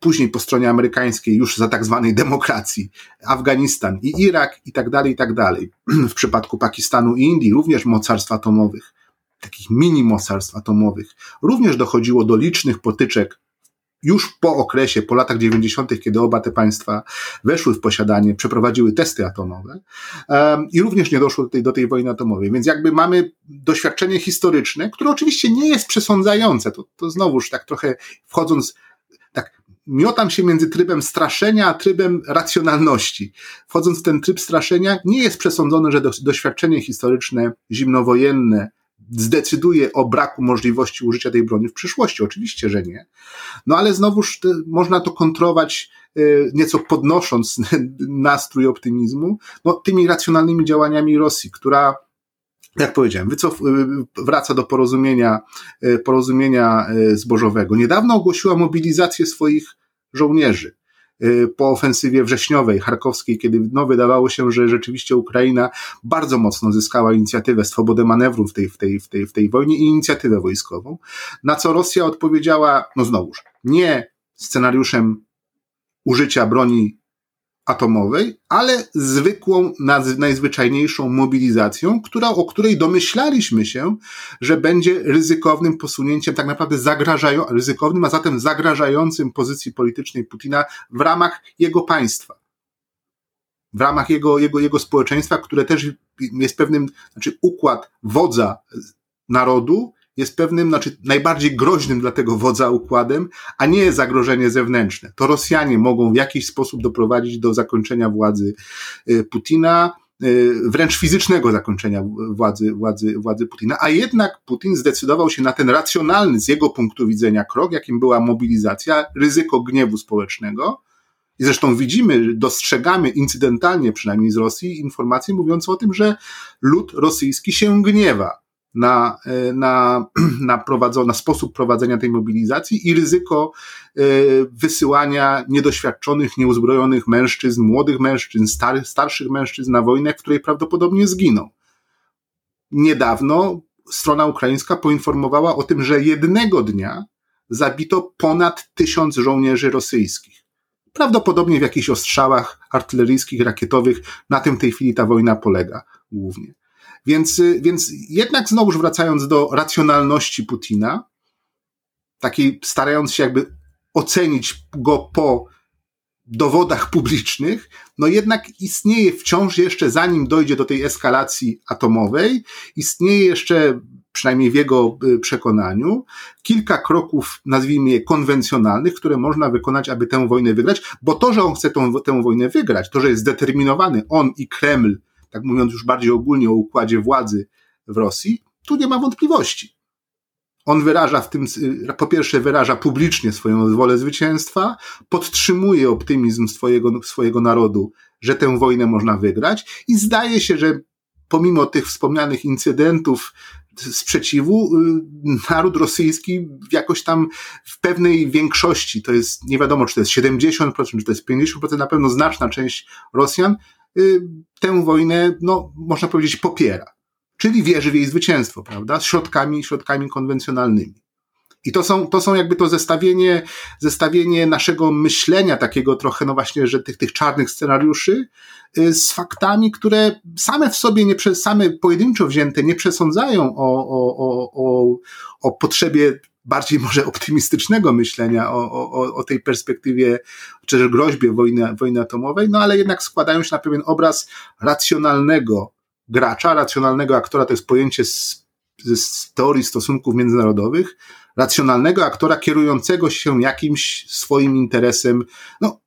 później po stronie amerykańskiej już za tak zwanej demokracji Afganistan i Irak i tak dalej, i tak dalej. *clears throat* W przypadku Pakistanu i Indii również mocarstw atomowych, takich mini mocarstw atomowych, również dochodziło do licznych potyczek już po okresie, po latach 90., kiedy oba te państwa weszły w posiadanie, przeprowadziły testy atomowe um, i również nie doszło do tej, do tej wojny atomowej. Więc jakby mamy doświadczenie historyczne, które oczywiście nie jest przesądzające. To, to znowuż tak trochę wchodząc, miotam się między trybem straszenia a trybem racjonalności. Wchodząc w ten tryb straszenia, nie jest przesądzone, że do, doświadczenie historyczne, zimnowojenne, zdecyduje o braku możliwości użycia tej broni w przyszłości. Oczywiście, że nie. No ale znowuż można to kontrować y, nieco podnosząc *laughs* nastrój optymizmu, no, tymi racjonalnymi działaniami Rosji, która jak powiedziałem, wycof, y, wraca do porozumienia, y, porozumienia zbożowego. Niedawno ogłosiła mobilizację swoich żołnierzy. Y, po ofensywie wrześniowej, charkowskiej, kiedy no, wydawało się, że rzeczywiście Ukraina bardzo mocno zyskała inicjatywę, swobodę manewru w tej, w tej, w tej, w tej wojnie i inicjatywę wojskową, na co Rosja odpowiedziała, no znowuż, nie scenariuszem użycia broni atomowej, ale zwykłą, najzwyczajniejszą mobilizacją, która, o której domyślaliśmy się, że będzie ryzykownym posunięciem, tak naprawdę zagrażają, ryzykownym, a zatem zagrażającym pozycji politycznej Putina w ramach jego państwa. W ramach jego, jego, jego społeczeństwa, które też jest pewnym, znaczy układ wodza narodu jest pewnym, znaczy najbardziej groźnym dla tego wodza układem, a nie zagrożenie zewnętrzne. To Rosjanie mogą w jakiś sposób doprowadzić do zakończenia władzy y, Putina, y, wręcz fizycznego zakończenia władzy, władzy, władzy Putina, a jednak Putin zdecydował się na ten racjonalny z jego punktu widzenia krok, jakim była mobilizacja, ryzyko gniewu społecznego. I zresztą widzimy, dostrzegamy incydentalnie przynajmniej z Rosji informacje mówiące o tym, że lud rosyjski się gniewa na, e, na, *clears throat* na, prowadzo, na sposób prowadzenia tej mobilizacji i ryzyko e, wysyłania niedoświadczonych, nieuzbrojonych mężczyzn, młodych mężczyzn, starych, starszych mężczyzn na wojnę, w której prawdopodobnie zginą. Niedawno strona ukraińska poinformowała o tym, że jednego dnia zabito ponad tysiąc żołnierzy rosyjskich. Prawdopodobnie w jakichś ostrzałach artyleryjskich, rakietowych. Na tym w tej chwili ta wojna polega głównie. Więc, y, więc jednak znowuż wracając do racjonalności Putina, takiej starając się jakby ocenić go po dowodach publicznych, no jednak istnieje wciąż jeszcze, zanim dojdzie do tej eskalacji atomowej, istnieje jeszcze, przynajmniej w jego y, przekonaniu, kilka kroków, nazwijmy je konwencjonalnych, które można wykonać, aby tę wojnę wygrać, bo to, że on chce tę, tę wojnę wygrać, to, że jest zdeterminowany, on i Kreml, tak mówiąc już bardziej ogólnie o układzie władzy w Rosji, tu nie ma wątpliwości. On wyraża w tym, po pierwsze wyraża publicznie swoją wolę zwycięstwa, podtrzymuje optymizm swojego, swojego narodu, że tę wojnę można wygrać i zdaje się, że pomimo tych wspomnianych incydentów sprzeciwu, y, naród rosyjski jakoś tam w pewnej większości, to jest nie wiadomo, czy to jest 70%, czy to jest 50%, na pewno znaczna część Rosjan tę wojnę, no, można powiedzieć, popiera. Czyli wierzy w jej zwycięstwo, prawda? Środkami, środkami konwencjonalnymi. I to są, to są jakby to zestawienie, zestawienie naszego myślenia takiego trochę, no właśnie, że tych, tych czarnych scenariuszy y, z faktami, które same w sobie, nie, same pojedynczo wzięte nie przesądzają o, o, o, o, o potrzebie bardziej *laughs* może optymistycznego myślenia o, o, o tej perspektywie, czy groźbie wojny, wojny atomowej, no ale jednak składają się na pewien obraz racjonalnego gracza, racjonalnego aktora, to jest pojęcie z, z teorii stosunków międzynarodowych, racjonalnego aktora kierującego się jakimś swoim interesem, no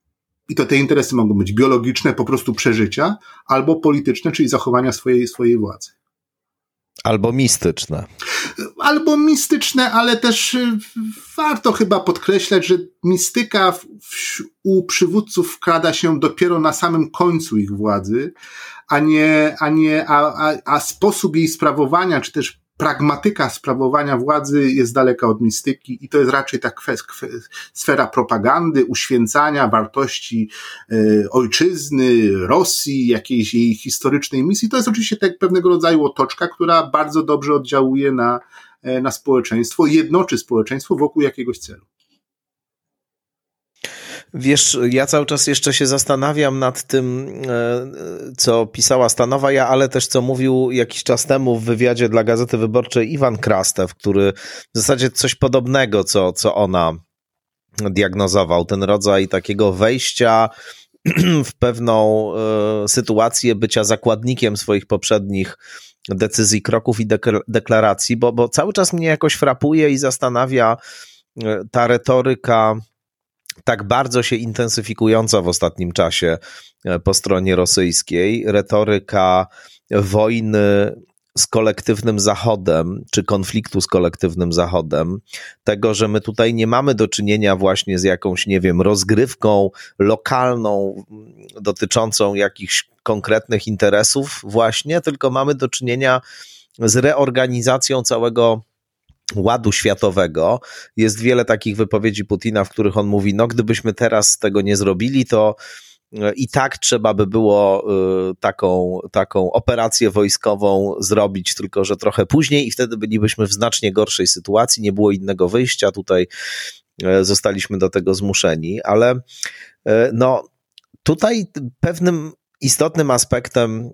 i to te interesy mogą być biologiczne, po prostu przeżycia, albo polityczne, czyli zachowania swojej, swojej władzy. Albo mistyczne. Albo mistyczne, ale też y, warto chyba podkreślać, że mistyka w, w, u przywódców wkrada się dopiero na samym końcu ich władzy, a nie, a nie, a, a, a sposób jej sprawowania, czy też pragmatyka sprawowania władzy jest daleka od mistyki i to jest raczej ta sfera propagandy, uświęcania wartości y, ojczyzny, Rosji, jakiejś jej historycznej misji. To jest oczywiście tak pewnego rodzaju otoczka, która bardzo dobrze oddziałuje na, e, na społeczeństwo, jednoczy społeczeństwo wokół jakiegoś celu. Wiesz, ja cały czas jeszcze się zastanawiam nad tym, e, co pisała Stanowa, ale też co mówił jakiś czas temu w wywiadzie dla Gazety Wyborczej Iwan Krastew, który w zasadzie coś podobnego, co, co ona diagnozował, ten rodzaj takiego wejścia *clears throat* w pewną e, sytuację bycia zakładnikiem swoich poprzednich decyzji, kroków i deklaracji, bo, bo cały czas mnie jakoś frapuje i zastanawia e, ta retoryka tak bardzo się intensyfikująca w ostatnim czasie e, po stronie rosyjskiej, retoryka wojny z kolektywnym Zachodem, czy konfliktu z kolektywnym Zachodem, tego, że my tutaj nie mamy do czynienia właśnie z jakąś, nie wiem, rozgrywką lokalną dotyczącą jakichś konkretnych interesów, właśnie, tylko mamy do czynienia z reorganizacją całego ładu światowego. Jest wiele takich wypowiedzi Putina, w których on mówi: No, gdybyśmy teraz tego nie zrobili, to i tak trzeba by było y, taką, taką operację wojskową zrobić, tylko że trochę później i wtedy bylibyśmy w znacznie gorszej sytuacji, nie było innego wyjścia, tutaj e, zostaliśmy do tego zmuszeni, ale e, no tutaj pewnym istotnym aspektem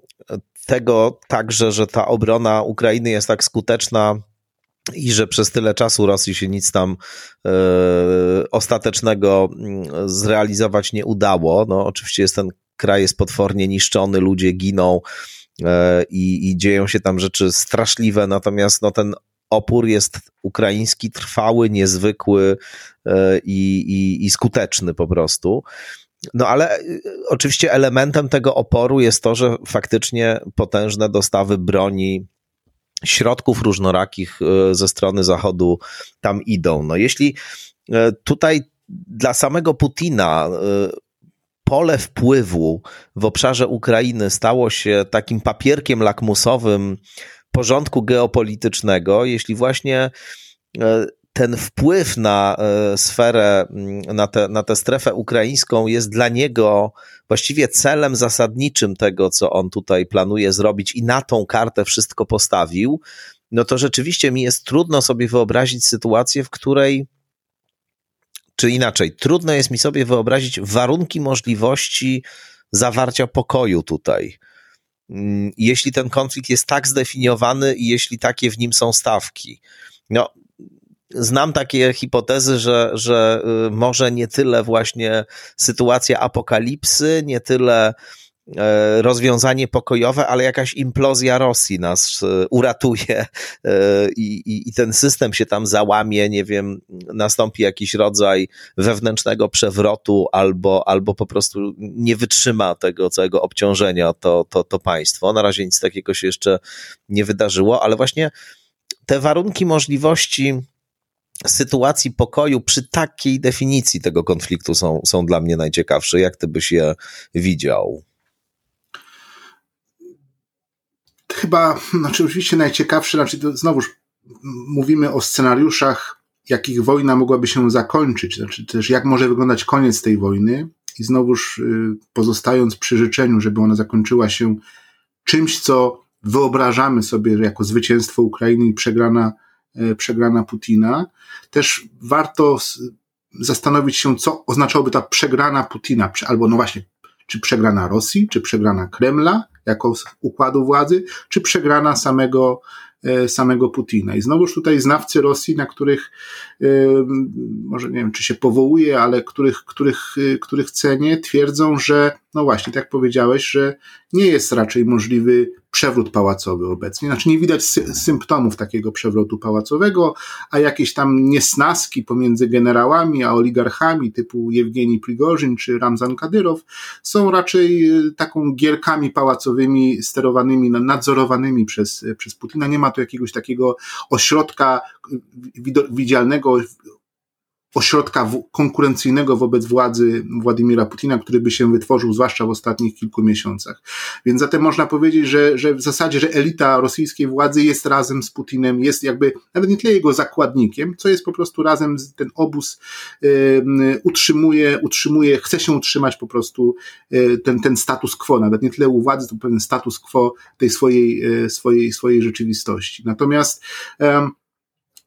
tego także, że ta obrona Ukrainy jest tak skuteczna, i że przez tyle czasu Rosji się nic tam e, ostatecznego mm, zrealizować nie udało. No, oczywiście jest ten kraj jest potwornie niszczony, ludzie giną e, i, dzieją się tam rzeczy straszliwe, natomiast no, ten opór jest ukraiński, trwały, niezwykły e, i, i, i skuteczny po prostu. No ale oczywiście elementem tego oporu jest to, że faktycznie potężne dostawy broni środków różnorakich e, ze strony Zachodu tam idą. No jeśli e, tutaj dla samego Putina e, pole wpływu w obszarze Ukrainy stało się takim papierkiem lakmusowym porządku geopolitycznego, jeśli właśnie ten wpływ na sferę, na, te, na tę strefę ukraińską jest dla niego właściwie celem zasadniczym tego, co on tutaj planuje zrobić i na tą kartę wszystko postawił, no to rzeczywiście mi jest trudno sobie wyobrazić sytuację, w której czy inaczej, trudno jest mi sobie wyobrazić warunki możliwości zawarcia pokoju tutaj. Mm, jeśli ten konflikt jest tak zdefiniowany i jeśli takie w nim są stawki. No, Znam takie hipotezy, że, że y, może nie tyle właśnie sytuacja apokalipsy, nie tyle e, rozwiązanie pokojowe, ale jakaś implozja Rosji nas y, uratuje e, i, i, i, ten system się tam załamie, nie wiem, nastąpi jakiś rodzaj wewnętrznego przewrotu albo, albo po prostu nie wytrzyma tego całego obciążenia to, to, to państwo. Na razie nic takiego się jeszcze nie wydarzyło, ale właśnie te warunki możliwości sytuacji pokoju przy takiej definicji tego konfliktu są, są dla mnie najciekawsze. Jak ty byś je widział? Chyba, znaczy oczywiście najciekawsze, znaczy to znowuż mówimy o scenariuszach, jakich wojna mogłaby się zakończyć, znaczy też jak może wyglądać koniec tej wojny i znowuż y, pozostając przy życzeniu, żeby ona zakończyła się czymś, co wyobrażamy sobie jako zwycięstwo Ukrainy i przegrana przegrana Putina. Też warto zastanowić się, co oznaczałoby ta przegrana Putina, albo no właśnie, czy przegrana Rosji, czy przegrana Kremla jako układu władzy, czy przegrana samego E, samego Putina. I znowuż tutaj znawcy Rosji, na których e, może nie wiem, czy się powołuje, ale których, których, których cenię, twierdzą, że no właśnie, tak jak powiedziałeś, że nie jest raczej możliwy przewrót pałacowy obecnie. Znaczy nie widać sy symptomów takiego przewrotu pałacowego, a jakieś tam niesnaski pomiędzy generałami a oligarchami typu Jewgeni Prigorzyn czy Ramzan Kadyrow są raczej taką gierkami pałacowymi sterowanymi, nadzorowanymi przez, przez Putina. Nie ma tu jakiegoś takiego ośrodka widzialnego, ośrodka konkurencyjnego wobec władzy Władimira Putina, który by się wytworzył, zwłaszcza w ostatnich kilku miesiącach. Więc zatem można powiedzieć, że, że w zasadzie, że elita rosyjskiej władzy jest razem z Putinem, jest jakby nawet nie tyle jego zakładnikiem, co jest po prostu razem, ten obóz y, utrzymuje, utrzymuje, chce się utrzymać po prostu y, ten, ten status quo, nawet nie tyle u władzy, to pewien status quo tej swojej, y, swojej, swojej rzeczywistości. Natomiast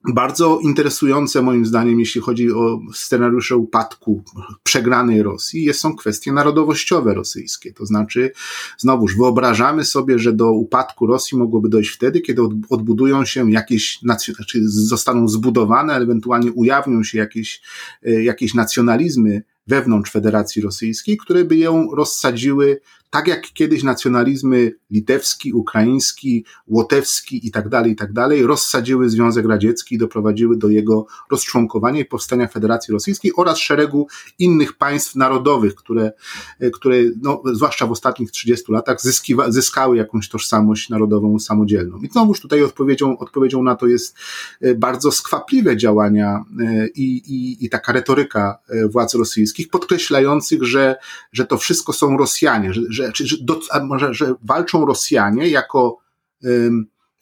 bardzo interesujące moim zdaniem, jeśli chodzi o scenariusze upadku przegranej Rosji, są kwestie narodowościowe rosyjskie. To znaczy, znowuż wyobrażamy sobie, że do upadku Rosji mogłoby dojść wtedy, kiedy odbudują się jakieś, znaczy zostaną zbudowane, ewentualnie ujawnią się jakieś, e, jakieś nacjonalizmy wewnątrz Federacji Rosyjskiej, które by ją rozsadziły tak jak kiedyś nacjonalizmy litewski, ukraiński, łotewski i tak dalej, i tak dalej, rozsadziły Związek Radziecki i doprowadziły do jego rozczłonkowania i powstania Federacji Rosyjskiej oraz szeregu innych państw narodowych, które, e, które no, zwłaszcza w ostatnich 30 latach zyskiwa, zyskały jakąś tożsamość narodową samodzielną. I znowuż tutaj odpowiedzią, odpowiedzią na to jest e, bardzo skwapliwe działania e, i, i, i taka retoryka władz rosyjskich, podkreślających, że, że to wszystko są Rosjanie, że, że, że, do, może, że walczą Rosjanie jako,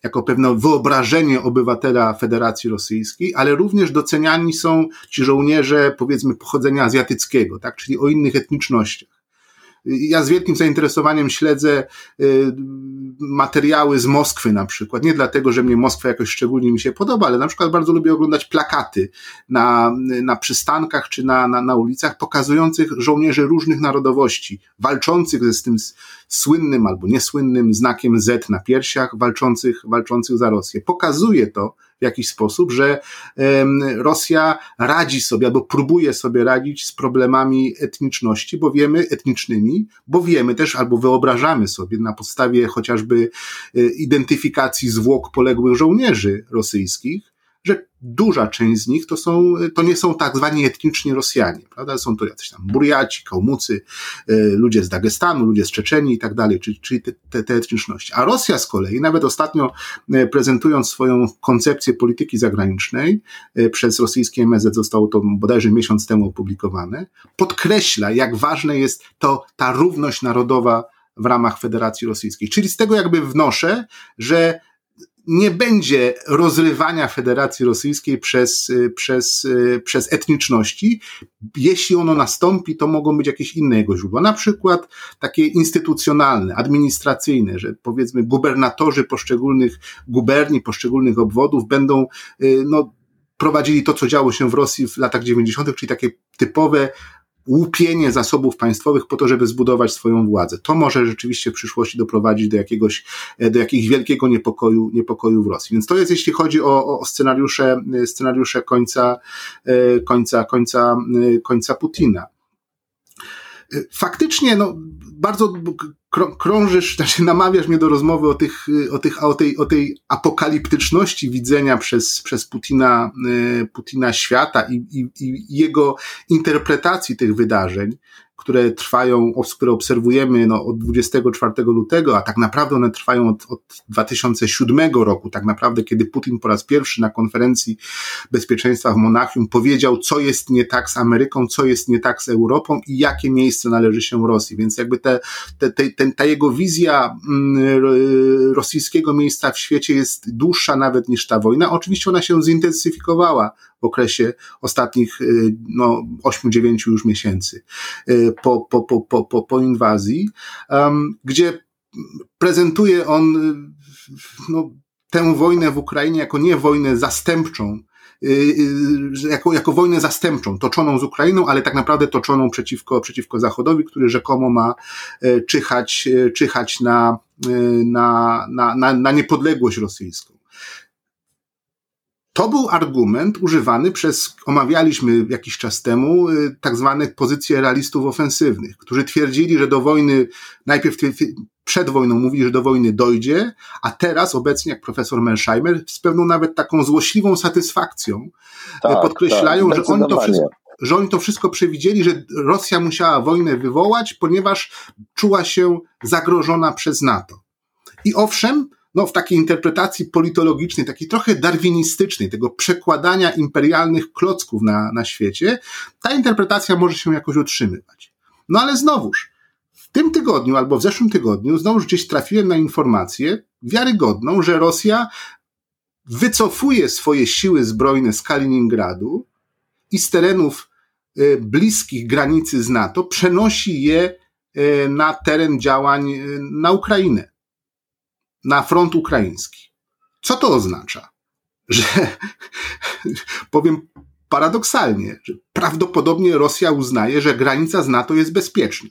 jako pewne wyobrażenie obywatela Federacji Rosyjskiej, ale również doceniani są ci żołnierze, powiedzmy, pochodzenia azjatyckiego, tak, czyli o innych etnicznościach. Ja z wielkim zainteresowaniem śledzę y, materiały z Moskwy na przykład. Nie dlatego, że mnie Moskwa jakoś szczególnie mi się podoba, ale na przykład bardzo lubię oglądać plakaty na, na przystankach czy na, na, na ulicach pokazujących żołnierzy różnych narodowości, walczących ze z tym słynnym albo niesłynnym znakiem Z na piersiach, walczących, walczących za Rosję. Pokazuje to, w jakiś sposób, że Rosja radzi sobie albo próbuje sobie radzić z problemami etniczności, bo wiemy, etnicznymi, bo wiemy też albo wyobrażamy sobie na podstawie chociażby e, identyfikacji zwłok poległych żołnierzy rosyjskich, że duża część z nich to są, to nie są tak zwani etniczni Rosjanie, prawda? Są to jacyś tam Burjaci, Kałmucy, e, ludzie z Dagestanu, ludzie z Czeczeni i tak dalej, czyli, czyli te, te, te etniczności. A Rosja z kolei, nawet ostatnio e, prezentując swoją koncepcję polityki zagranicznej, e, przez rosyjskie MSZ zostało to bodajże miesiąc temu opublikowane, podkreśla, jak ważne jest to, ta równość narodowa w ramach Federacji Rosyjskiej. Czyli z tego jakby wnoszę, że nie będzie rozrywania Federacji Rosyjskiej przez, y, przez, y, przez etniczności. Jeśli ono nastąpi, to mogą być jakieś inne jego źródła, na przykład takie instytucjonalne, administracyjne, że powiedzmy gubernatorzy poszczególnych guberni, poszczególnych obwodów będą y, no, prowadzili to, co działo się w Rosji w latach 90., czyli takie typowe łupienie zasobów państwowych po to, żeby zbudować swoją władzę. To może rzeczywiście w przyszłości doprowadzić do jakiegoś, do jakiegoś wielkiego niepokoju, niepokoju w Rosji. Więc to jest, jeśli chodzi o, o scenariusze, scenariusze końca, e, końca, końca, e, końca Putina. E, faktycznie, no, bardzo krążysz, *laughs* znaczy namawiasz mnie do rozmowy o tych, o tych, o tej, o tej apokaliptyczności widzenia przez, przez Putina, Putina świata i, i, i jego interpretacji tych wydarzeń które trwają, które obserwujemy no, od 24 lutego, a tak naprawdę one trwają od, od 2007 roku, tak naprawdę, kiedy Putin po raz pierwszy na konferencji bezpieczeństwa w Monachium powiedział, co jest nie tak z Ameryką, co jest nie tak z Europą i jakie miejsce należy się Rosji. Więc jakby te, te, te, ten, ta jego wizja mm, rosyjskiego miejsca w świecie jest dłuższa nawet niż ta wojna. Oczywiście ona się zintensyfikowała w okresie ostatnich y, no, 8-9 już miesięcy y, po, po, po, po, po, po inwazji, um, gdzie prezentuje on y, no, tę wojnę w Ukrainie jako nie wojnę zastępczą, jako, jako wojnę zastępczą, toczoną z Ukrainą, ale tak naprawdę toczoną przeciwko, przeciwko Zachodowi, który rzekomo ma czyhać, czyhać na, na, na, na, na niepodległość rosyjską. To był argument używany przez, omawialiśmy jakiś czas temu, y, tak zwane pozycje realistów ofensywnych, którzy twierdzili, że do wojny, najpierw przed wojną mówili, że do wojny dojdzie, a teraz obecnie, jak profesor Mensheimer, z pewną nawet taką złośliwą satysfakcją y, tak, podkreślają, tak, że oni to wszystko, że oni to wszystko przewidzieli, że Rosja musiała wojnę wywołać, ponieważ czuła się zagrożona przez NATO. I owszem, no, w takiej interpretacji politologicznej, takiej trochę darwinistycznej, tego przekładania imperialnych klocków na, na świecie, ta interpretacja może się jakoś utrzymywać. No ale znowuż, w tym tygodniu albo w zeszłym tygodniu znowuż gdzieś trafiłem na informację wiarygodną, że Rosja wycofuje swoje siły zbrojne z Kaliningradu i z terenów e, bliskich granicy z NATO przenosi je e, na teren działań e, na Ukrainę na front ukraiński. Co to oznacza? Że, *laughs* powiem paradoksalnie, że prawdopodobnie Rosja uznaje, że granica z NATO jest bezpieczna.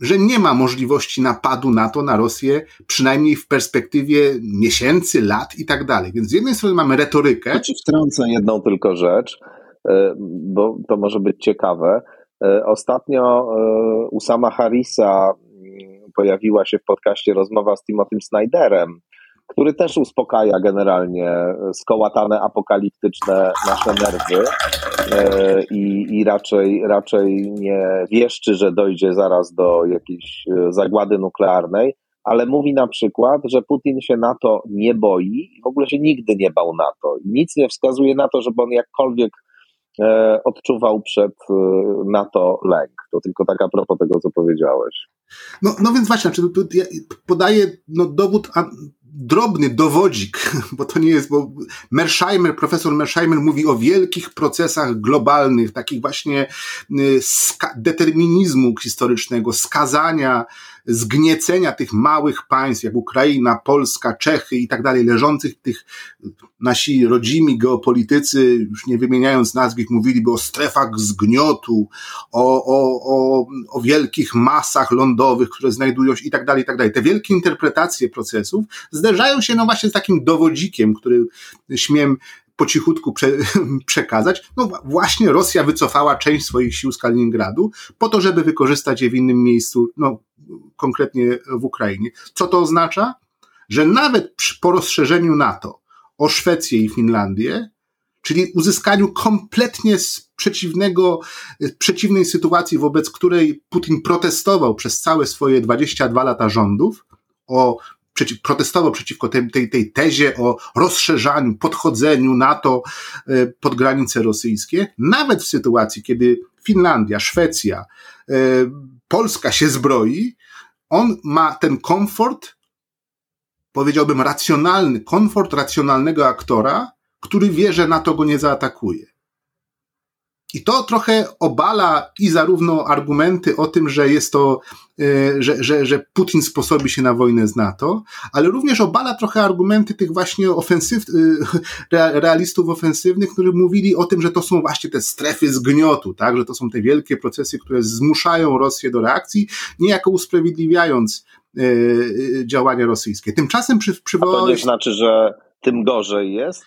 Że nie ma możliwości napadu NATO na Rosję, przynajmniej w perspektywie miesięcy, lat i tak dalej. Więc z jednej strony mamy retorykę. Ja ci wtrącę jedną tylko rzecz, e, bo to może być ciekawe. E, ostatnio e, Usama Harrisa mm, pojawiła się w podcaście rozmowa z Timothym Snyderem, który też uspokaja generalnie skołatane apokaliptyczne nasze nerwy e, i, i raczej, raczej nie wieszczy, że dojdzie zaraz do jakiejś e, zagłady nuklearnej, ale mówi na przykład, że Putin się NATO nie boi i w ogóle się nigdy nie bał NATO. Nic nie wskazuje na to, żeby on jakkolwiek e, odczuwał przed NATO lęk. To tylko tak a propos tego, co powiedziałeś. No, no więc właśnie, znaczy, ja podaję no, dowód drobny dowodzik, *laughs* bo to nie jest, bo Mersheimer, profesor Mersheimer mówi o wielkich procesach globalnych, takich właśnie y, determinizmu historycznego, skazania zgniecenia tych małych państw, jak Ukraina, Polska, Czechy i tak dalej, leżących tych, nasi rodzimi geopolitycy, już nie wymieniając nazw, ich mówiliby o strefach zgniotu, o, o, o, o wielkich masach lądowych, które znajdują się i tak dalej, i tak dalej. Te wielkie interpretacje procesów zderzają się no właśnie z takim dowodzikiem, który śmiem po cichutku prze, *laughs* przekazać. No właśnie Rosja wycofała część swoich sił z Kaliningradu po to, żeby wykorzystać je w innym miejscu, no konkretnie w Ukrainie. Co to oznacza? Że nawet przy, po rozszerzeniu NATO o Szwecję i Finlandię, czyli uzyskaniu kompletnie przeciwnego, przeciwnej sytuacji, wobec której Putin protestował przez całe swoje 22 lata rządów, o przeciw, protestował przeciwko tej, tej, tej tezie o rozszerzaniu, podchodzeniu NATO e, pod granice rosyjskie, nawet w sytuacji, kiedy Finlandia, Szwecja, e, Polska się zbroi, on ma ten komfort, powiedziałbym racjonalny, komfort racjonalnego aktora, który wie, że NATO go nie zaatakuje. I to trochę obala i zarówno argumenty o tym, że jest to, e, że, że, że Putin sposobi się na wojnę z NATO, ale również obala trochę argumenty tych właśnie ofensyw, e, *laughs* realistów ofensywnych, którzy mówili o tym, że to są właśnie te strefy zgniotu, tak, że to są te wielkie procesy, które zmuszają Rosję do reakcji, niejako usprawiedliwiając e, działania rosyjskie. Tymczasem przy, przywołałeś... A to nie znaczy, że tym gorzej jest?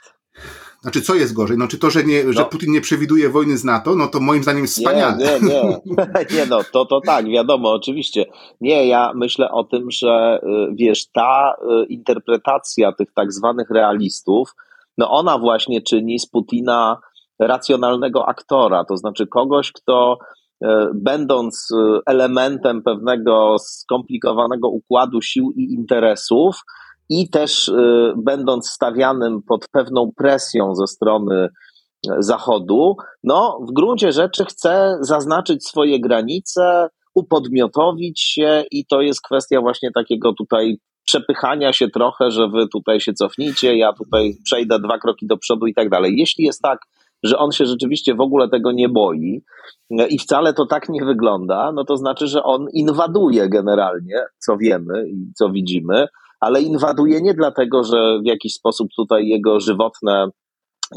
Znaczy, co jest gorzej? No, czy to, że, nie, no. że Putin nie przewiduje wojny z NATO, no to moim zdaniem jest wspaniale. Nie, nie, nie. *laughs* *laughs* nie no, to, to tak, wiadomo, oczywiście. Nie, ja myślę o tym, że y, wiesz, ta y, interpretacja tych tak zwanych realistów, no ona właśnie czyni z Putina racjonalnego aktora, to znaczy kogoś, kto y, będąc elementem pewnego skomplikowanego układu sił i interesów, i też y, będąc stawianym pod pewną presją ze strony Zachodu, no w gruncie rzeczy chce zaznaczyć swoje granice, upodmiotowić się i to jest kwestia właśnie takiego tutaj przepychania się trochę, że wy tutaj się cofnijcie, ja tutaj przejdę dwa kroki do przodu i tak dalej. Jeśli jest tak, że on się rzeczywiście w ogóle tego nie boi i wcale to tak nie wygląda, no to znaczy, że on inwaduje generalnie, co wiemy i co widzimy, ale inwaduje nie dlatego, że w jakiś sposób tutaj jego żywotne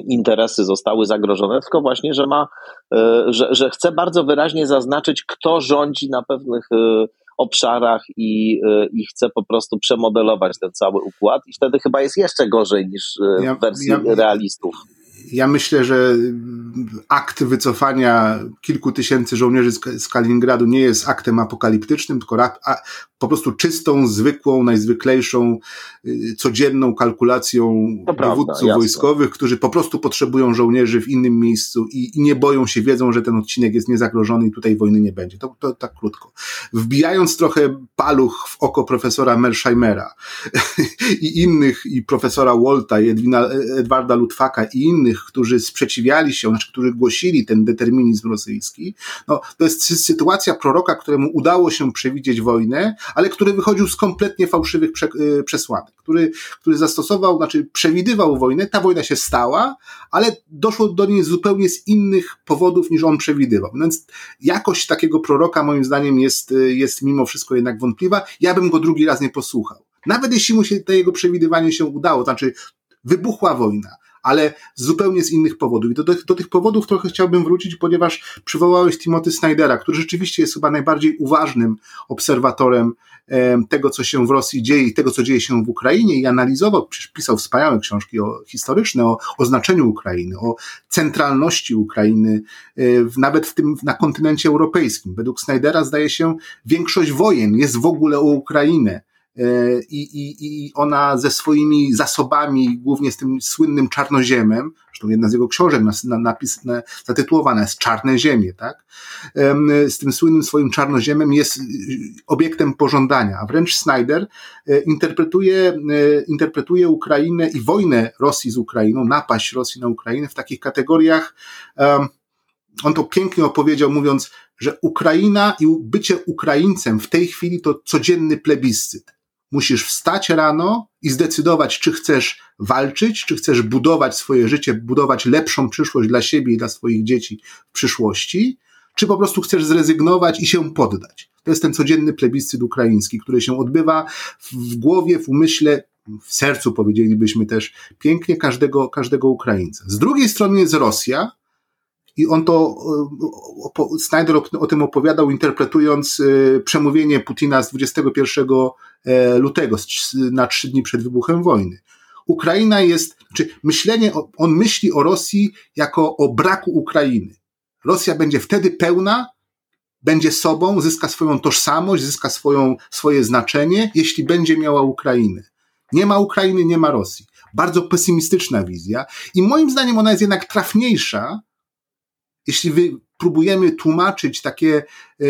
interesy zostały zagrożone, tylko właśnie, że ma, e, że, że chce bardzo wyraźnie zaznaczyć, kto rządzi na pewnych e, obszarach i, e, i chce po prostu przemodelować ten cały układ. I wtedy chyba jest jeszcze gorzej niż w wersji ja, ja, realistów ja myślę, że akt wycofania kilku tysięcy żołnierzy z Kaliningradu nie jest aktem apokaliptycznym, tylko po prostu czystą, zwykłą, najzwyklejszą, y, codzienną kalkulacją to dowódców prawda, wojskowych, którzy po prostu potrzebują żołnierzy w innym miejscu i, i, nie boją się, wiedzą, że ten odcinek jest niezagrożony i tutaj wojny nie będzie. To, to tak krótko. Wbijając trochę paluch w oko profesora Mersheimera *laughs* i innych, i profesora Wolta, i Edwina, Edwarda Lutwaka i innych, którzy sprzeciwiali się, znaczy, którzy głosili ten determinizm rosyjski, no, to jest sytuacja proroka, któremu udało się przewidzieć wojnę, ale który wychodził z kompletnie fałszywych y, przesłanek, który, który zastosował, znaczy przewidywał wojnę, ta wojna się stała, ale doszło do niej zupełnie z innych powodów niż on przewidywał. Więc jakość takiego proroka moim zdaniem jest, y, jest mimo wszystko jednak wątpliwa. Ja bym go drugi raz nie posłuchał. Nawet jeśli mu się to jego przewidywanie się udało, to znaczy wybuchła wojna, ale zupełnie z innych powodów. I do, do, tych powodów trochę chciałbym wrócić, ponieważ przywołałeś Timothy Snydera, który rzeczywiście jest chyba najbardziej uważnym obserwatorem tego, co się w Rosji dzieje i tego, co dzieje się w Ukrainie i analizował, pisał wspaniałe książki o, historyczne o, o znaczeniu Ukrainy, o centralności Ukrainy, e, nawet w tym, na kontynencie europejskim. Według Snydera zdaje się, większość wojen jest w ogóle o Ukrainę. E, i, i, i ona ze swoimi zasobami, głównie z tym słynnym czarnoziemem, zresztą jedna z jego książek na, na, napis, na, zatytułowana jest Czarne Ziemie, tak? Z tym słynnym swoim czarnoziemem jest y, obiektem pożądania, a wręcz Snyder e, interpretuje, e, interpretuje Ukrainę i wojnę Rosji z Ukrainą, napaść Rosji na Ukrainę w takich kategoriach, on to pięknie opowiedział, mówiąc, że Ukraina i bycie Ukraińcem w tej chwili to codzienny plebiscyt. Musisz wstać rano i zdecydować, czy chcesz walczyć, czy chcesz budować swoje życie, budować lepszą przyszłość dla siebie i dla swoich dzieci w przyszłości, czy po prostu chcesz zrezygnować i się poddać. To jest ten codzienny plebiscyt ukraiński, który się odbywa w głowie, w umyśle, w sercu, powiedzielibyśmy też pięknie, każdego, każdego Ukraińca. Z drugiej strony jest Rosja, i on to, e, Snyder o tym opowiadał, interpretując e, przemówienie Putina z 21 e, lutego, na trzy dni przed wybuchem wojny. Ukraina jest, czy myślenie, on myśli o Rosji jako o braku Ukrainy. Rosja będzie wtedy pełna, będzie sobą, zyska swoją tożsamość, zyska swoją, swoje znaczenie, jeśli będzie miała Ukrainę. Nie ma Ukrainy, nie ma Rosji. Bardzo pesymistyczna wizja i moim zdaniem ona jest jednak trafniejsza, jeśli wy próbujemy tłumaczyć takie, e,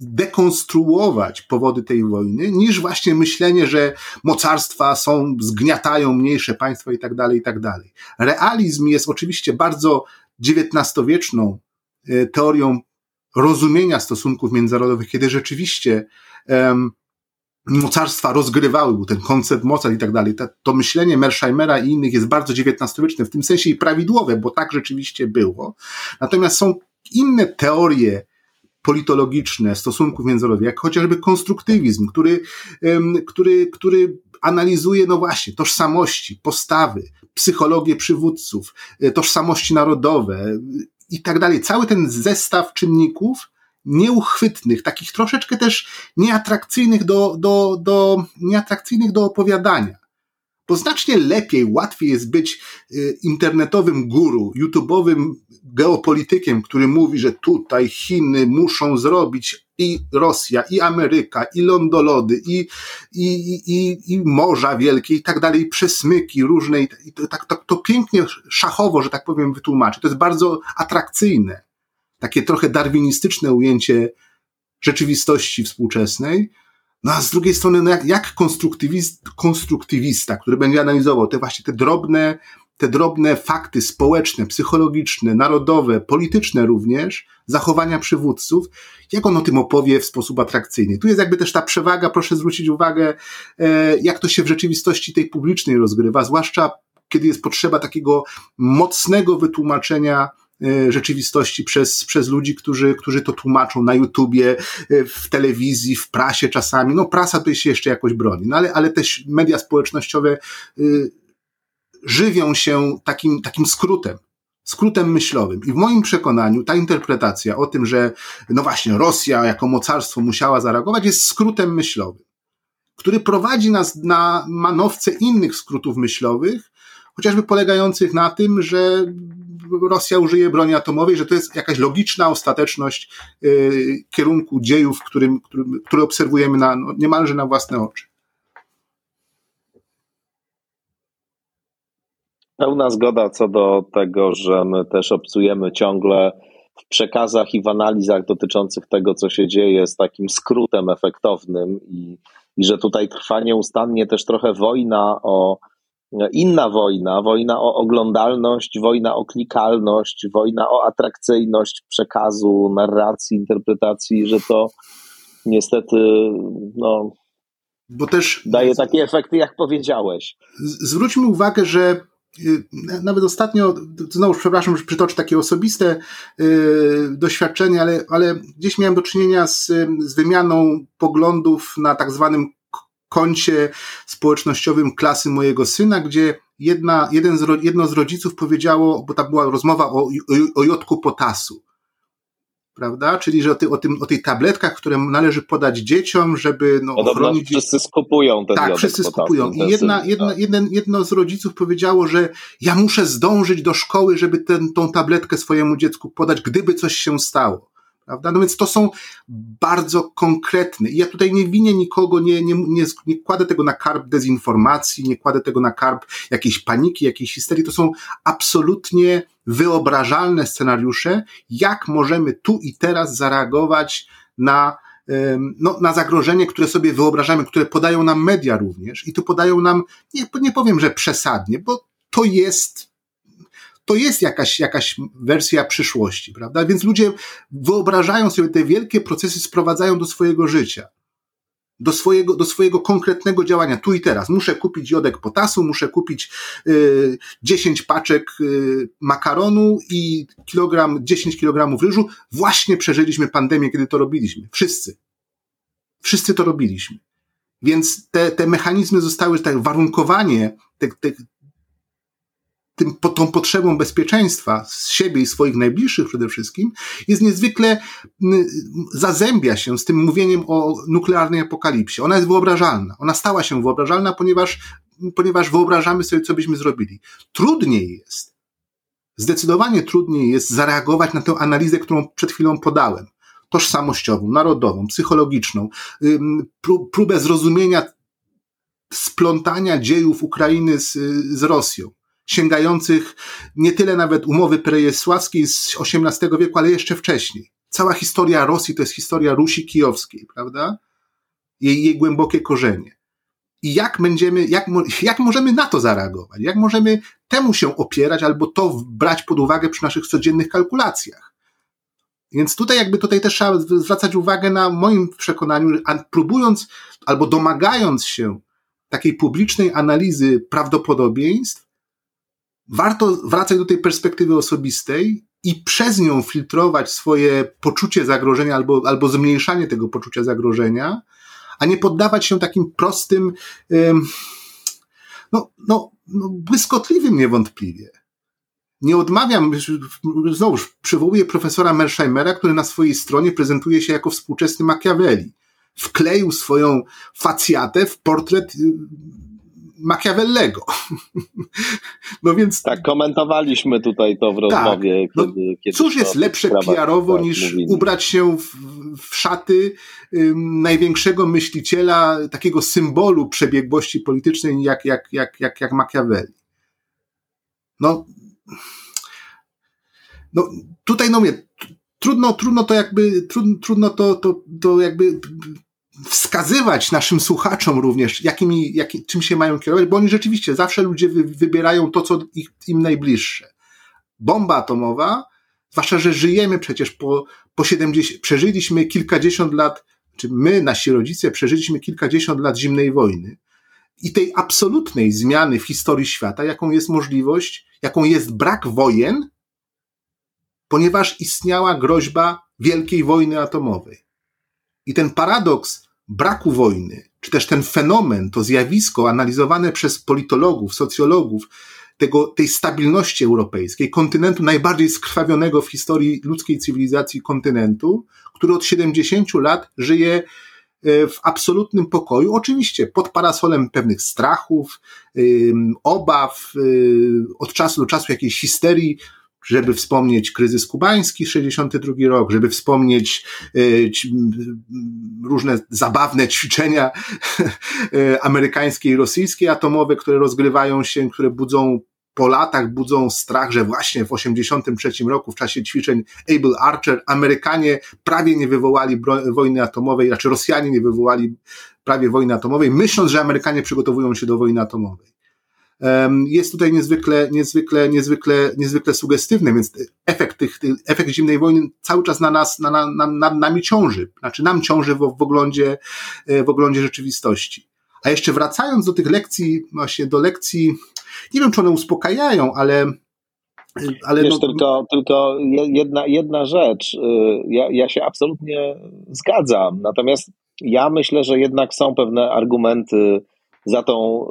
dekonstruować powody tej wojny, niż właśnie myślenie, że mocarstwa są, zgniatają mniejsze państwa i tak dalej, i tak dalej. Realizm jest oczywiście bardzo XIX-wieczną e, teorią rozumienia stosunków międzynarodowych, kiedy rzeczywiście um, mocarstwa rozgrywały, był ten koncept mocarstw i tak dalej. To myślenie Mersheimera i innych jest bardzo XIX-wieczne, w tym sensie i prawidłowe, bo tak rzeczywiście było. Natomiast są inne teorie politologiczne stosunków międzynarodowych, jak chociażby konstruktywizm, który, który, który analizuje, no właśnie, tożsamości, postawy, psychologię przywódców, e, tożsamości narodowe i tak dalej. Cały ten zestaw czynników nieuchwytnych, takich troszeczkę też nieatrakcyjnych do, do, do, nieatrakcyjnych do opowiadania. Bo znacznie lepiej, łatwiej jest być y, internetowym guru, YouTube'owym geopolitykiem, który mówi, że tutaj Chiny muszą zrobić i Rosja, i Ameryka, i lądolody, i, i, i, i morza wielkie, i tak dalej, i przesmyki różne, i to, tak, to, to pięknie szachowo, że tak powiem, wytłumaczy. To jest bardzo atrakcyjne takie trochę darwinistyczne ujęcie rzeczywistości współczesnej. No a z drugiej strony, no jak, jak konstruktywist, konstruktywista, który będzie analizował te właśnie te drobne, te drobne fakty społeczne, psychologiczne, narodowe, polityczne również, zachowania przywódców, jak on o tym opowie w sposób atrakcyjny. Tu jest jakby też ta przewaga, proszę zwrócić uwagę, e, jak to się w rzeczywistości tej publicznej rozgrywa, zwłaszcza kiedy jest potrzeba takiego mocnego wytłumaczenia rzeczywistości przez, przez ludzi, którzy, którzy to tłumaczą na YouTubie, e, w telewizji, w prasie czasami. No prasa tutaj się jeszcze jakoś broni, no ale, ale też media społecznościowe y, żywią się takim, takim skrótem skrótem myślowym. I w moim przekonaniu ta interpretacja o tym, że no właśnie Rosja jako mocarstwo musiała zareagować, jest skrótem myślowym, który prowadzi nas na manowce innych skrótów myślowych, chociażby polegających na tym, że Rosja użyje broni atomowej, że to jest jakaś logiczna ostateczność y, kierunku dziejów, którym, którym, który obserwujemy na, no, niemalże na własne oczy. Pełna zgoda co do tego, że my też obcujemy ciągle w przekazach i w analizach dotyczących tego, co się dzieje, z takim skrótem efektownym i, i że tutaj trwa nieustannie też trochę wojna o inna wojna, wojna o oglądalność, wojna o klikalność, wojna o atrakcyjność przekazu, narracji, interpretacji, że to niestety no, Bo też daje takie efekty, jak powiedziałeś. Zwróćmy uwagę, że y, nawet ostatnio, znowu przepraszam, że przytoczę takie osobiste y, doświadczenie, ale, ale gdzieś miałem do czynienia z, z wymianą poglądów na tak zwanym koncie społecznościowym klasy mojego syna, gdzie jedna, jeden z, jedno z rodziców powiedziało, bo tam była rozmowa o, o, o jodku potasu prawda? Czyli, że o, ty, o, tym, o tych tabletkach, które należy podać dzieciom, żeby no, Podobno ochronić... wszyscy skupują ten Tak, wszyscy skupują. I jedna, jedna, tak. jeden, jedno z rodziców powiedziało, że ja muszę zdążyć do szkoły, żeby ten, tą tabletkę swojemu dziecku podać, gdyby coś się stało. Prawda? No więc to są bardzo konkretne. I ja tutaj nie winię nikogo, nie, nie, nie, nie kładę tego na karb dezinformacji, nie kładę tego na karb jakiejś paniki, jakiejś histerii. To są absolutnie wyobrażalne scenariusze, jak możemy tu i teraz zareagować na, no, na zagrożenie, które sobie wyobrażamy, które podają nam media również. I tu podają nam, nie, nie powiem, że przesadnie, bo to jest to jest jakaś, jakaś wersja przyszłości, prawda? Więc ludzie wyobrażają sobie te wielkie procesy, sprowadzają do swojego życia. Do swojego, do swojego konkretnego działania, tu i teraz. Muszę kupić jodek potasu, muszę kupić y, 10 paczek y, makaronu i kilogram, 10 kilogramów ryżu. Właśnie przeżyliśmy pandemię, kiedy to robiliśmy. Wszyscy. Wszyscy to robiliśmy. Więc te, te mechanizmy zostały, tak, warunkowanie te, te, tym, tą potrzebą bezpieczeństwa z siebie i swoich najbliższych przede wszystkim, jest niezwykle, zazębia się z tym mówieniem o nuklearnej apokalipsie. Ona jest wyobrażalna. Ona stała się wyobrażalna, ponieważ, ponieważ wyobrażamy sobie, co byśmy zrobili. Trudniej jest, zdecydowanie trudniej jest zareagować na tę analizę, którą przed chwilą podałem. Tożsamościową, narodową, psychologiczną, próbę zrozumienia splątania dziejów Ukrainy z, z Rosją sięgających nie tyle nawet umowy prejesławskiej z XVIII wieku, ale jeszcze wcześniej. Cała historia Rosji to jest historia Rusi kijowskiej, prawda? Jej, jej głębokie korzenie. I jak będziemy, jak, jak możemy na to zareagować? Jak możemy temu się opierać albo to brać pod uwagę przy naszych codziennych kalkulacjach? Więc tutaj jakby tutaj też trzeba zwracać uwagę na moim przekonaniu, próbując albo domagając się takiej publicznej analizy prawdopodobieństw, warto wracać do tej perspektywy osobistej i przez nią filtrować swoje poczucie zagrożenia albo, albo zmniejszanie tego poczucia zagrożenia, a nie poddawać się takim prostym, no, no, no błyskotliwym niewątpliwie. Nie odmawiam, znowu przywołuję profesora Mersheimera, który na swojej stronie prezentuje się jako współczesny Machiavelli. Wkleił swoją facjatę w portret Machiavellego. *laughs* No więc. Tak, komentowaliśmy tutaj to w tak, rozmowie. Tak, no, kiedy, cóż jest lepsze PR-owo tak, niż mówili. ubrać się w, w szaty um, największego myśliciela, takiego symbolu przebiegłości politycznej, jak, jak, jak, jak, jak Machiavelli. No, no tutaj no mnie, trudno, trudno to jakby, trudno, trudno to, to, to jakby wskazywać naszym słuchaczom również, jakimi, jakim, czym się mają kierować, bo oni rzeczywiście zawsze ludzie wy, wybierają to, co ich, im najbliższe. Bomba atomowa, zwłaszcza, że żyjemy przecież po, po 70, przeżyliśmy kilkadziesiąt lat, czy my, nasi rodzice, przeżyliśmy kilkadziesiąt lat zimnej wojny i tej absolutnej zmiany w historii świata, jaką jest możliwość, jaką jest brak wojen, ponieważ istniała groźba wielkiej wojny atomowej. I ten paradoks braku wojny, czy też ten fenomen, to zjawisko analizowane przez politologów, socjologów, tego, tej stabilności europejskiej, kontynentu najbardziej skrwawionego w historii ludzkiej cywilizacji kontynentu, który od 70 lat żyje e, w absolutnym pokoju, oczywiście pod parasolem pewnych strachów, obaw, e, od czasu do czasu jakiejś histerii żeby wspomnieć kryzys kubański, 62 rok, żeby wspomnieć y, różne zabawne ćwiczenia y, *laughs* amerykańskie i rosyjskie atomowe, które rozgrywają się, które budzą po latach budzą strach, że właśnie w 83 roku w czasie ćwiczeń Able Archer Amerykanie prawie nie wywołali wojny atomowej, raczej Rosjanie nie wywołali prawie wojny atomowej, myśląc, że Amerykanie przygotowują się do wojny atomowej jest tutaj niezwykle, niezwykle, niezwykle, niezwykle sugestywny, więc efekt tych, efekt zimnej wojny cały czas na nas, na, na, na, nad nami ciąży, znaczy nam ciąży w, w oglądzie, e, w oglądzie rzeczywistości. A jeszcze wracając do tych lekcji, właśnie do lekcji, nie wiem, czy one uspokajają, ale ale Wiesz, no... tylko, tylko jedna, jedna rzecz. Y, ja, ja się absolutnie zgadzam. Natomiast ja myślę, że jednak są pewne argumenty za, tą,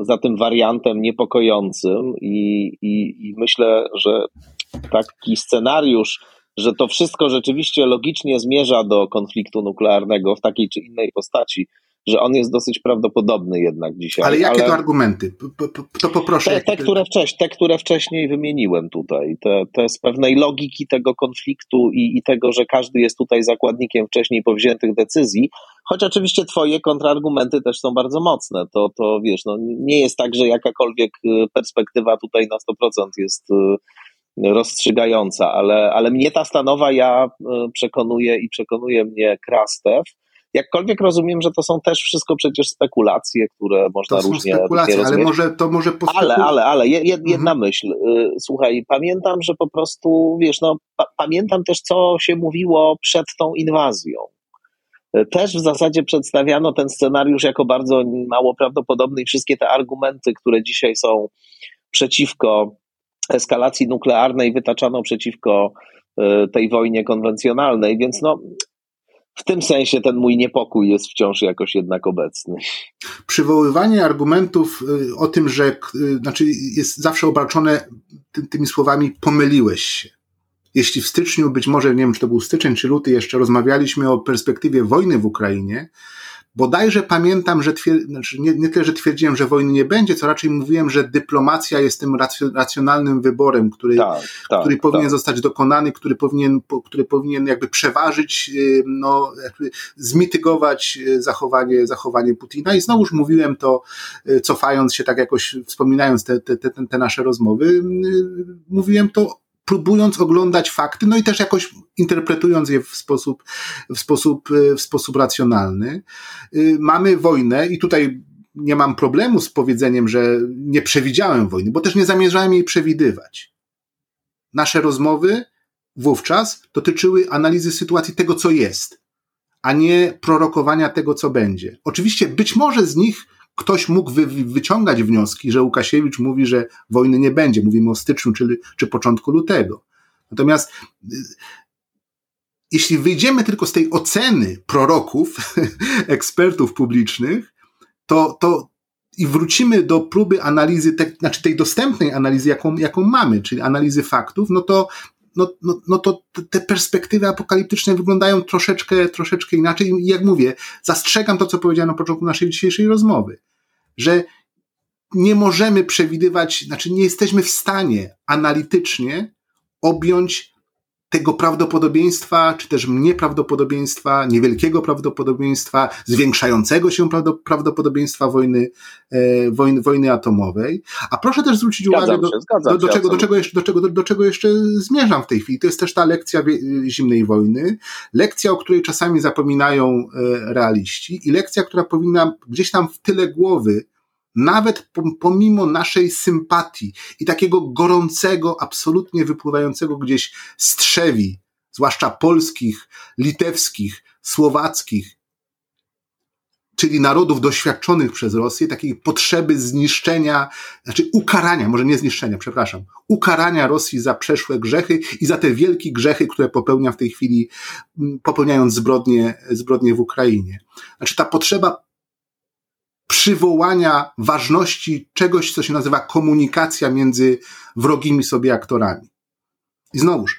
e, za tym wariantem niepokojącym i, i, i myślę, że taki scenariusz, że to wszystko rzeczywiście logicznie zmierza do konfliktu nuklearnego w takiej czy innej postaci, że on jest dosyć prawdopodobny jednak dzisiaj. Ale jakie ale... to argumenty? To poproszę. Te, te, które wcześniej, te, które wcześniej wymieniłem tutaj. Te, te z pewnej logiki tego konfliktu i, i tego, że każdy jest tutaj zakładnikiem wcześniej powziętych decyzji, choć oczywiście twoje kontrargumenty też są bardzo mocne. To, to wiesz, no, nie jest tak, że jakakolwiek y, perspektywa tutaj na 100% jest y, rozstrzygająca, ale, ale mnie ta stanowa ja y, przekonuje i przekonuje mnie Krastew, Jakkolwiek rozumiem, że to są też wszystko przecież spekulacje, które można to różnie, są spekulacje, różnie ale może to może Ale, ale, ale jedna mhm. myśl. Y, słuchaj, pamiętam, że po prostu, wiesz, no, pa pamiętam też, co się mówiło przed tą inwazją. Y, też w zasadzie przedstawiano ten scenariusz jako bardzo mało prawdopodobny i wszystkie te argumenty, które dzisiaj są przeciwko eskalacji nuklearnej, wytaczano przeciwko y, tej wojnie konwencjonalnej, więc no, w tym sensie ten mój niepokój jest wciąż jakoś jednak obecny. Przywoływanie argumentów y, o tym, że y, znaczy jest zawsze obarczone ty, tymi słowami pomyliłeś się. Jeśli w styczniu, być może nie wiem, czy to był styczeń czy luty, jeszcze rozmawialiśmy o perspektywie wojny w Ukrainie, Bodajże pamiętam, że twier- znaczy nie, nie tyle, że twierdziłem, że wojny nie będzie, co raczej mówiłem, że dyplomacja jest tym racjonalnym wyborem, który, tak, tak, który powinien tak. zostać dokonany, który powinien, który powinien jakby przeważyć, y, no, jakby zmitygować y, zachowanie, zachowanie Putina. I znowuż mówiłem to, y, cofając się, tak jakoś wspominając te, te, te, te nasze rozmowy, mówiłem to próbując oglądać fakty, no i też jakoś interpretując je w sposób, w sposób, e, w sposób racjonalny. E, mamy wojnę i tutaj nie mam problemu z powiedzeniem, że nie przewidziałem wojny, bo też nie zamierzałem jej przewidywać. Nasze rozmowy wówczas dotyczyły analizy sytuacji tego, co jest, a nie prorokowania tego, co będzie. Oczywiście być może z nich ktoś mógł wy, wyciągać wnioski, że Łukasiewicz mówi, że wojny nie będzie. Mówimy o styczniu czy, czy początku lutego. Natomiast y, jeśli wyjdziemy tylko z tej oceny proroków, *laughs* ekspertów publicznych, to, to i wrócimy do próby analizy, te, znaczy tej dostępnej analizy, jaką, jaką mamy, czyli analizy faktów, no to no, no, no to te perspektywy apokaliptyczne wyglądają troszeczkę, troszeczkę inaczej. I jak mówię, zastrzegam to, co powiedziałem na początku naszej dzisiejszej rozmowy, że nie możemy przewidywać, znaczy nie jesteśmy w stanie analitycznie objąć tego prawdopodobieństwa, czy też nieprawdopodobieństwa, niewielkiego prawdopodobieństwa, zwiększającego się prawdopodobieństwa wojny, e, wojny, wojny atomowej. A proszę też zwrócić zgadzam uwagę, się, do, do, do, czego, do, czego jeszcze, do, czego, do, do czego jeszcze zmierzam w tej chwili. To jest też ta lekcja zimnej wojny, lekcja, o której czasami zapominają e, realiści i lekcja, która powinna gdzieś tam w tyle głowy nawet pomimo naszej sympatii i takiego gorącego, absolutnie wypływającego gdzieś strzewi, zwłaszcza polskich, litewskich, słowackich, czyli narodów doświadczonych przez Rosję, takiej potrzeby zniszczenia, znaczy ukarania, może nie zniszczenia, przepraszam, ukarania Rosji za przeszłe grzechy i za te wielkie grzechy, które popełnia w tej chwili, popełniając zbrodnie, zbrodnie w Ukrainie. Znaczy ta potrzeba przywołania ważności czegoś, co się nazywa komunikacja między wrogimi sobie aktorami. I znowuż,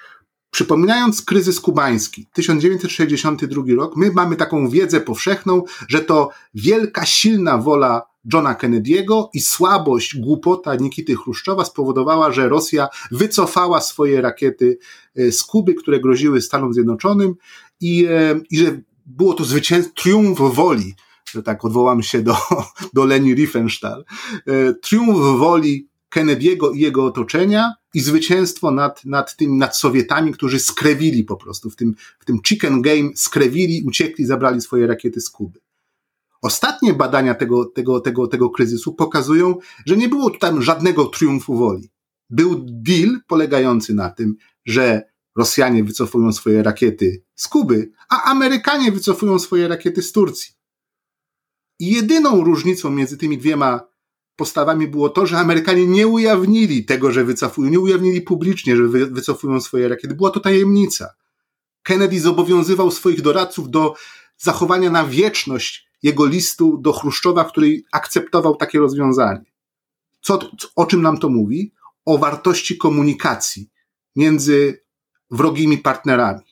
przypominając kryzys kubański, 1962 rok, my mamy taką wiedzę powszechną, że to wielka, silna wola Johna Kennedy'ego i słabość, głupota Nikity Chruszczowa spowodowała, że Rosja wycofała swoje rakiety e, z Kuby, które groziły Stanom Zjednoczonym i, e, i że było to zwycięstwo, triumf woli tak odwołam się do, *laughs* do Leni Riefenstahl, e, triumf woli Kennedy'ego i jego otoczenia i zwycięstwo nad, nad tymi, nad Sowietami, którzy skrewili po prostu w tym, w tym chicken game, skrewili, uciekli, zabrali swoje rakiety z Kuby. Ostatnie badania tego, tego, tego, tego kryzysu pokazują, że nie było tam żadnego triumfu woli. Był deal polegający na tym, że Rosjanie wycofują swoje rakiety z Kuby, a Amerykanie wycofują swoje rakiety z Turcji. I jedyną różnicą między tymi dwiema postawami było to, że Amerykanie nie ujawnili tego, że wycofują, nie ujawnili publicznie, że wycofują swoje rakiety. Była to tajemnica. Kennedy zobowiązywał swoich doradców do zachowania na wieczność jego listu do Chruszczowa, który akceptował takie rozwiązanie. Co, o czym nam to mówi? O wartości komunikacji między wrogimi partnerami.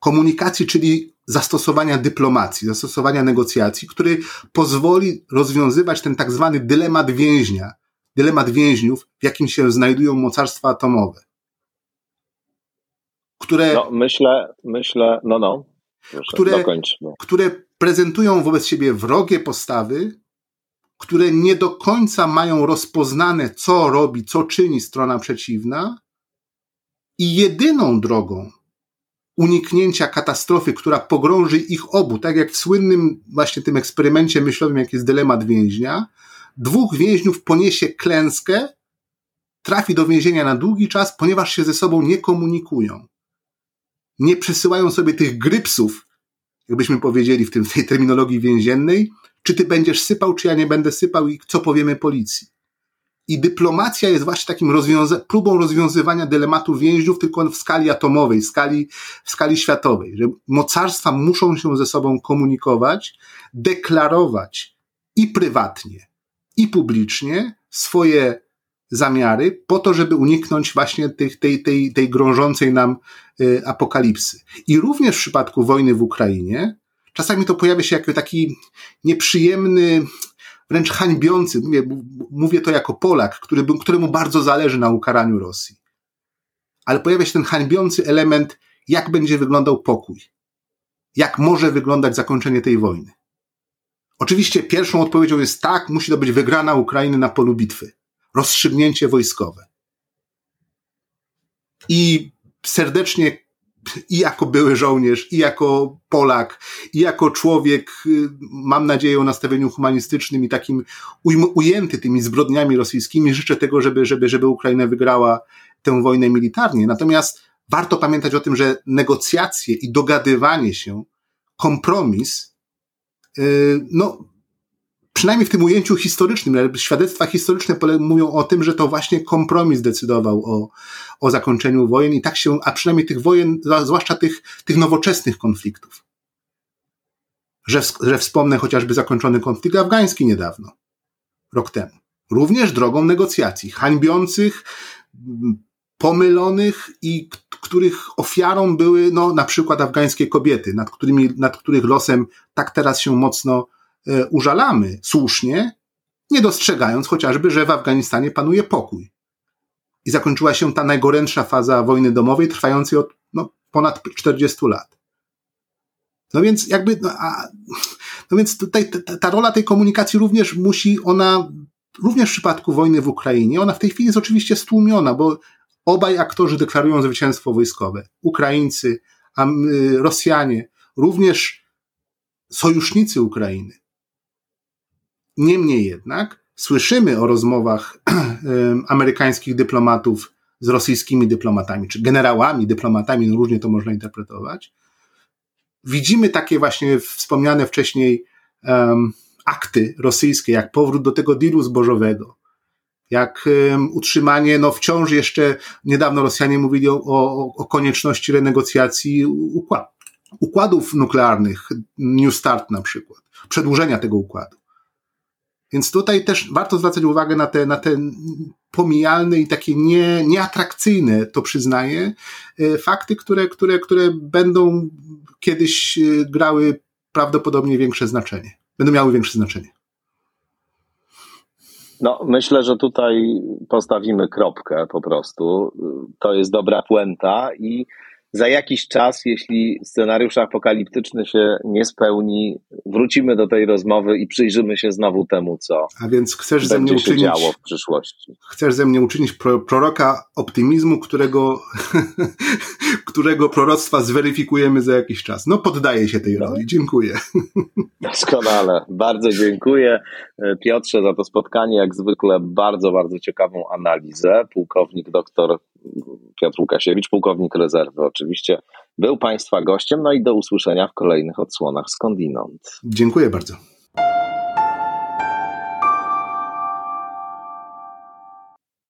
Komunikacji, czyli zastosowania dyplomacji, zastosowania negocjacji, który pozwoli rozwiązywać ten tak zwany dylemat więźnia, dylemat więźniów, w jakim się znajdują mocarstwa atomowe. Które, no, myślę, myślę, no, no, Proszę, które, dokończ, no. które prezentują wobec siebie wrogie postawy, które nie do końca mają rozpoznane, co robi, co czyni strona przeciwna, i jedyną drogą uniknięcia katastrofy, która pogrąży ich obu, tak jak w słynnym właśnie tym eksperymencie myślowym, jak jest dylemat więźnia, dwóch więźniów poniesie klęskę, trafi do więzienia na długi czas, ponieważ się ze sobą nie komunikują. Nie przesyłają sobie tych grypsów, jakbyśmy powiedzieli w, tym, w tej terminologii więziennej, czy ty będziesz sypał, czy ja nie będę sypał i co powiemy policji. I dyplomacja jest właśnie takim rozwiąza próbą rozwiązywania dylematu więźniów, tylko w skali atomowej, w skali, w skali światowej, że mocarstwa muszą się ze sobą komunikować, deklarować i prywatnie, i publicznie swoje zamiary po to, żeby uniknąć właśnie tych, tej, tej, tej grążącej nam y, apokalipsy. I również w przypadku wojny w Ukrainie, czasami to pojawia się jako taki nieprzyjemny, wręcz hańbiący, mówię, mówię to jako Polak, który, któremu bardzo zależy na ukaraniu Rosji. Ale pojawia się ten hańbiący element, jak będzie wyglądał pokój. Jak może wyglądać zakończenie tej wojny. Oczywiście pierwszą odpowiedzią jest tak, musi to być wygrana Ukrainy na polu bitwy. Rozstrzygnięcie wojskowe. I serdecznie i jako były żołnierz, i jako Polak, i jako człowiek, y, mam nadzieję o nastawieniu humanistycznym i takim ujęty tymi zbrodniami rosyjskimi, życzę tego, żeby, żeby, żeby Ukraina wygrała tę wojnę militarnie. Natomiast warto pamiętać o tym, że negocjacje i dogadywanie się, kompromis, y, no, przynajmniej w tym ujęciu historycznym, świadectwa historyczne mówią o tym, że to właśnie kompromis decydował o, o zakończeniu wojen i tak się, a przynajmniej tych wojen, zwłaszcza tych, tych nowoczesnych konfliktów. Że, że wspomnę chociażby zakończony konflikt afgański niedawno, rok temu. Również drogą negocjacji, hańbiących, pomylonych i których ofiarą były no, na przykład afgańskie kobiety, nad, którymi, nad których losem tak teraz się mocno użalamy słusznie, nie dostrzegając chociażby, że w Afganistanie panuje pokój. I zakończyła się ta najgorętsza faza wojny domowej, trwającej od no, ponad 40 lat. No więc jakby, no, a, no więc tutaj ta, ta, rola tej komunikacji również musi, ona, również w przypadku wojny w Ukrainie, ona w tej chwili jest oczywiście stłumiona, bo obaj aktorzy deklarują zwycięstwo wojskowe. Ukraińcy, y, Rosjanie, również sojusznicy Ukrainy. Niemniej jednak słyszymy o rozmowach *clears throat* amerykańskich dyplomatów z rosyjskimi dyplomatami, czy generałami, dyplomatami, no różnie to można interpretować. Widzimy takie właśnie wspomniane wcześniej um, akty rosyjskie, jak powrót do tego dealu zbożowego, jak um, utrzymanie, no wciąż jeszcze niedawno Rosjanie mówili o, o, o konieczności renegocjacji układ, układów nuklearnych, New Start na przykład, przedłużenia tego układu. Więc tutaj też warto zwracać uwagę na te, na te pomijalne i takie nie, nieatrakcyjne, to przyznaję, e, fakty, które, które, które będą kiedyś e, grały prawdopodobnie większe znaczenie. Będą miały większe znaczenie. No, myślę, że tutaj postawimy kropkę po prostu. To jest dobra puenta i za jakiś czas, jeśli scenariusz apokaliptyczny się nie spełni, wrócimy do tej rozmowy i przyjrzymy się znowu temu, co A więc chcesz ze mnie uczynić, działo w przyszłości. Chcesz ze mnie uczynić proroka optymizmu, którego, *laughs* którego proroctwa zweryfikujemy za jakiś czas. No, poddaję się tej roli. Dziękuję. *laughs* Doskonale. Bardzo dziękuję Piotrze za to spotkanie. Jak zwykle bardzo, bardzo ciekawą analizę. Pułkownik doktor Piotr Łukasiewicz, pułkownik rezerwy oczywiście, był Państwa gościem. No i do usłyszenia w kolejnych odsłonach skądinąd. Dziękuję bardzo.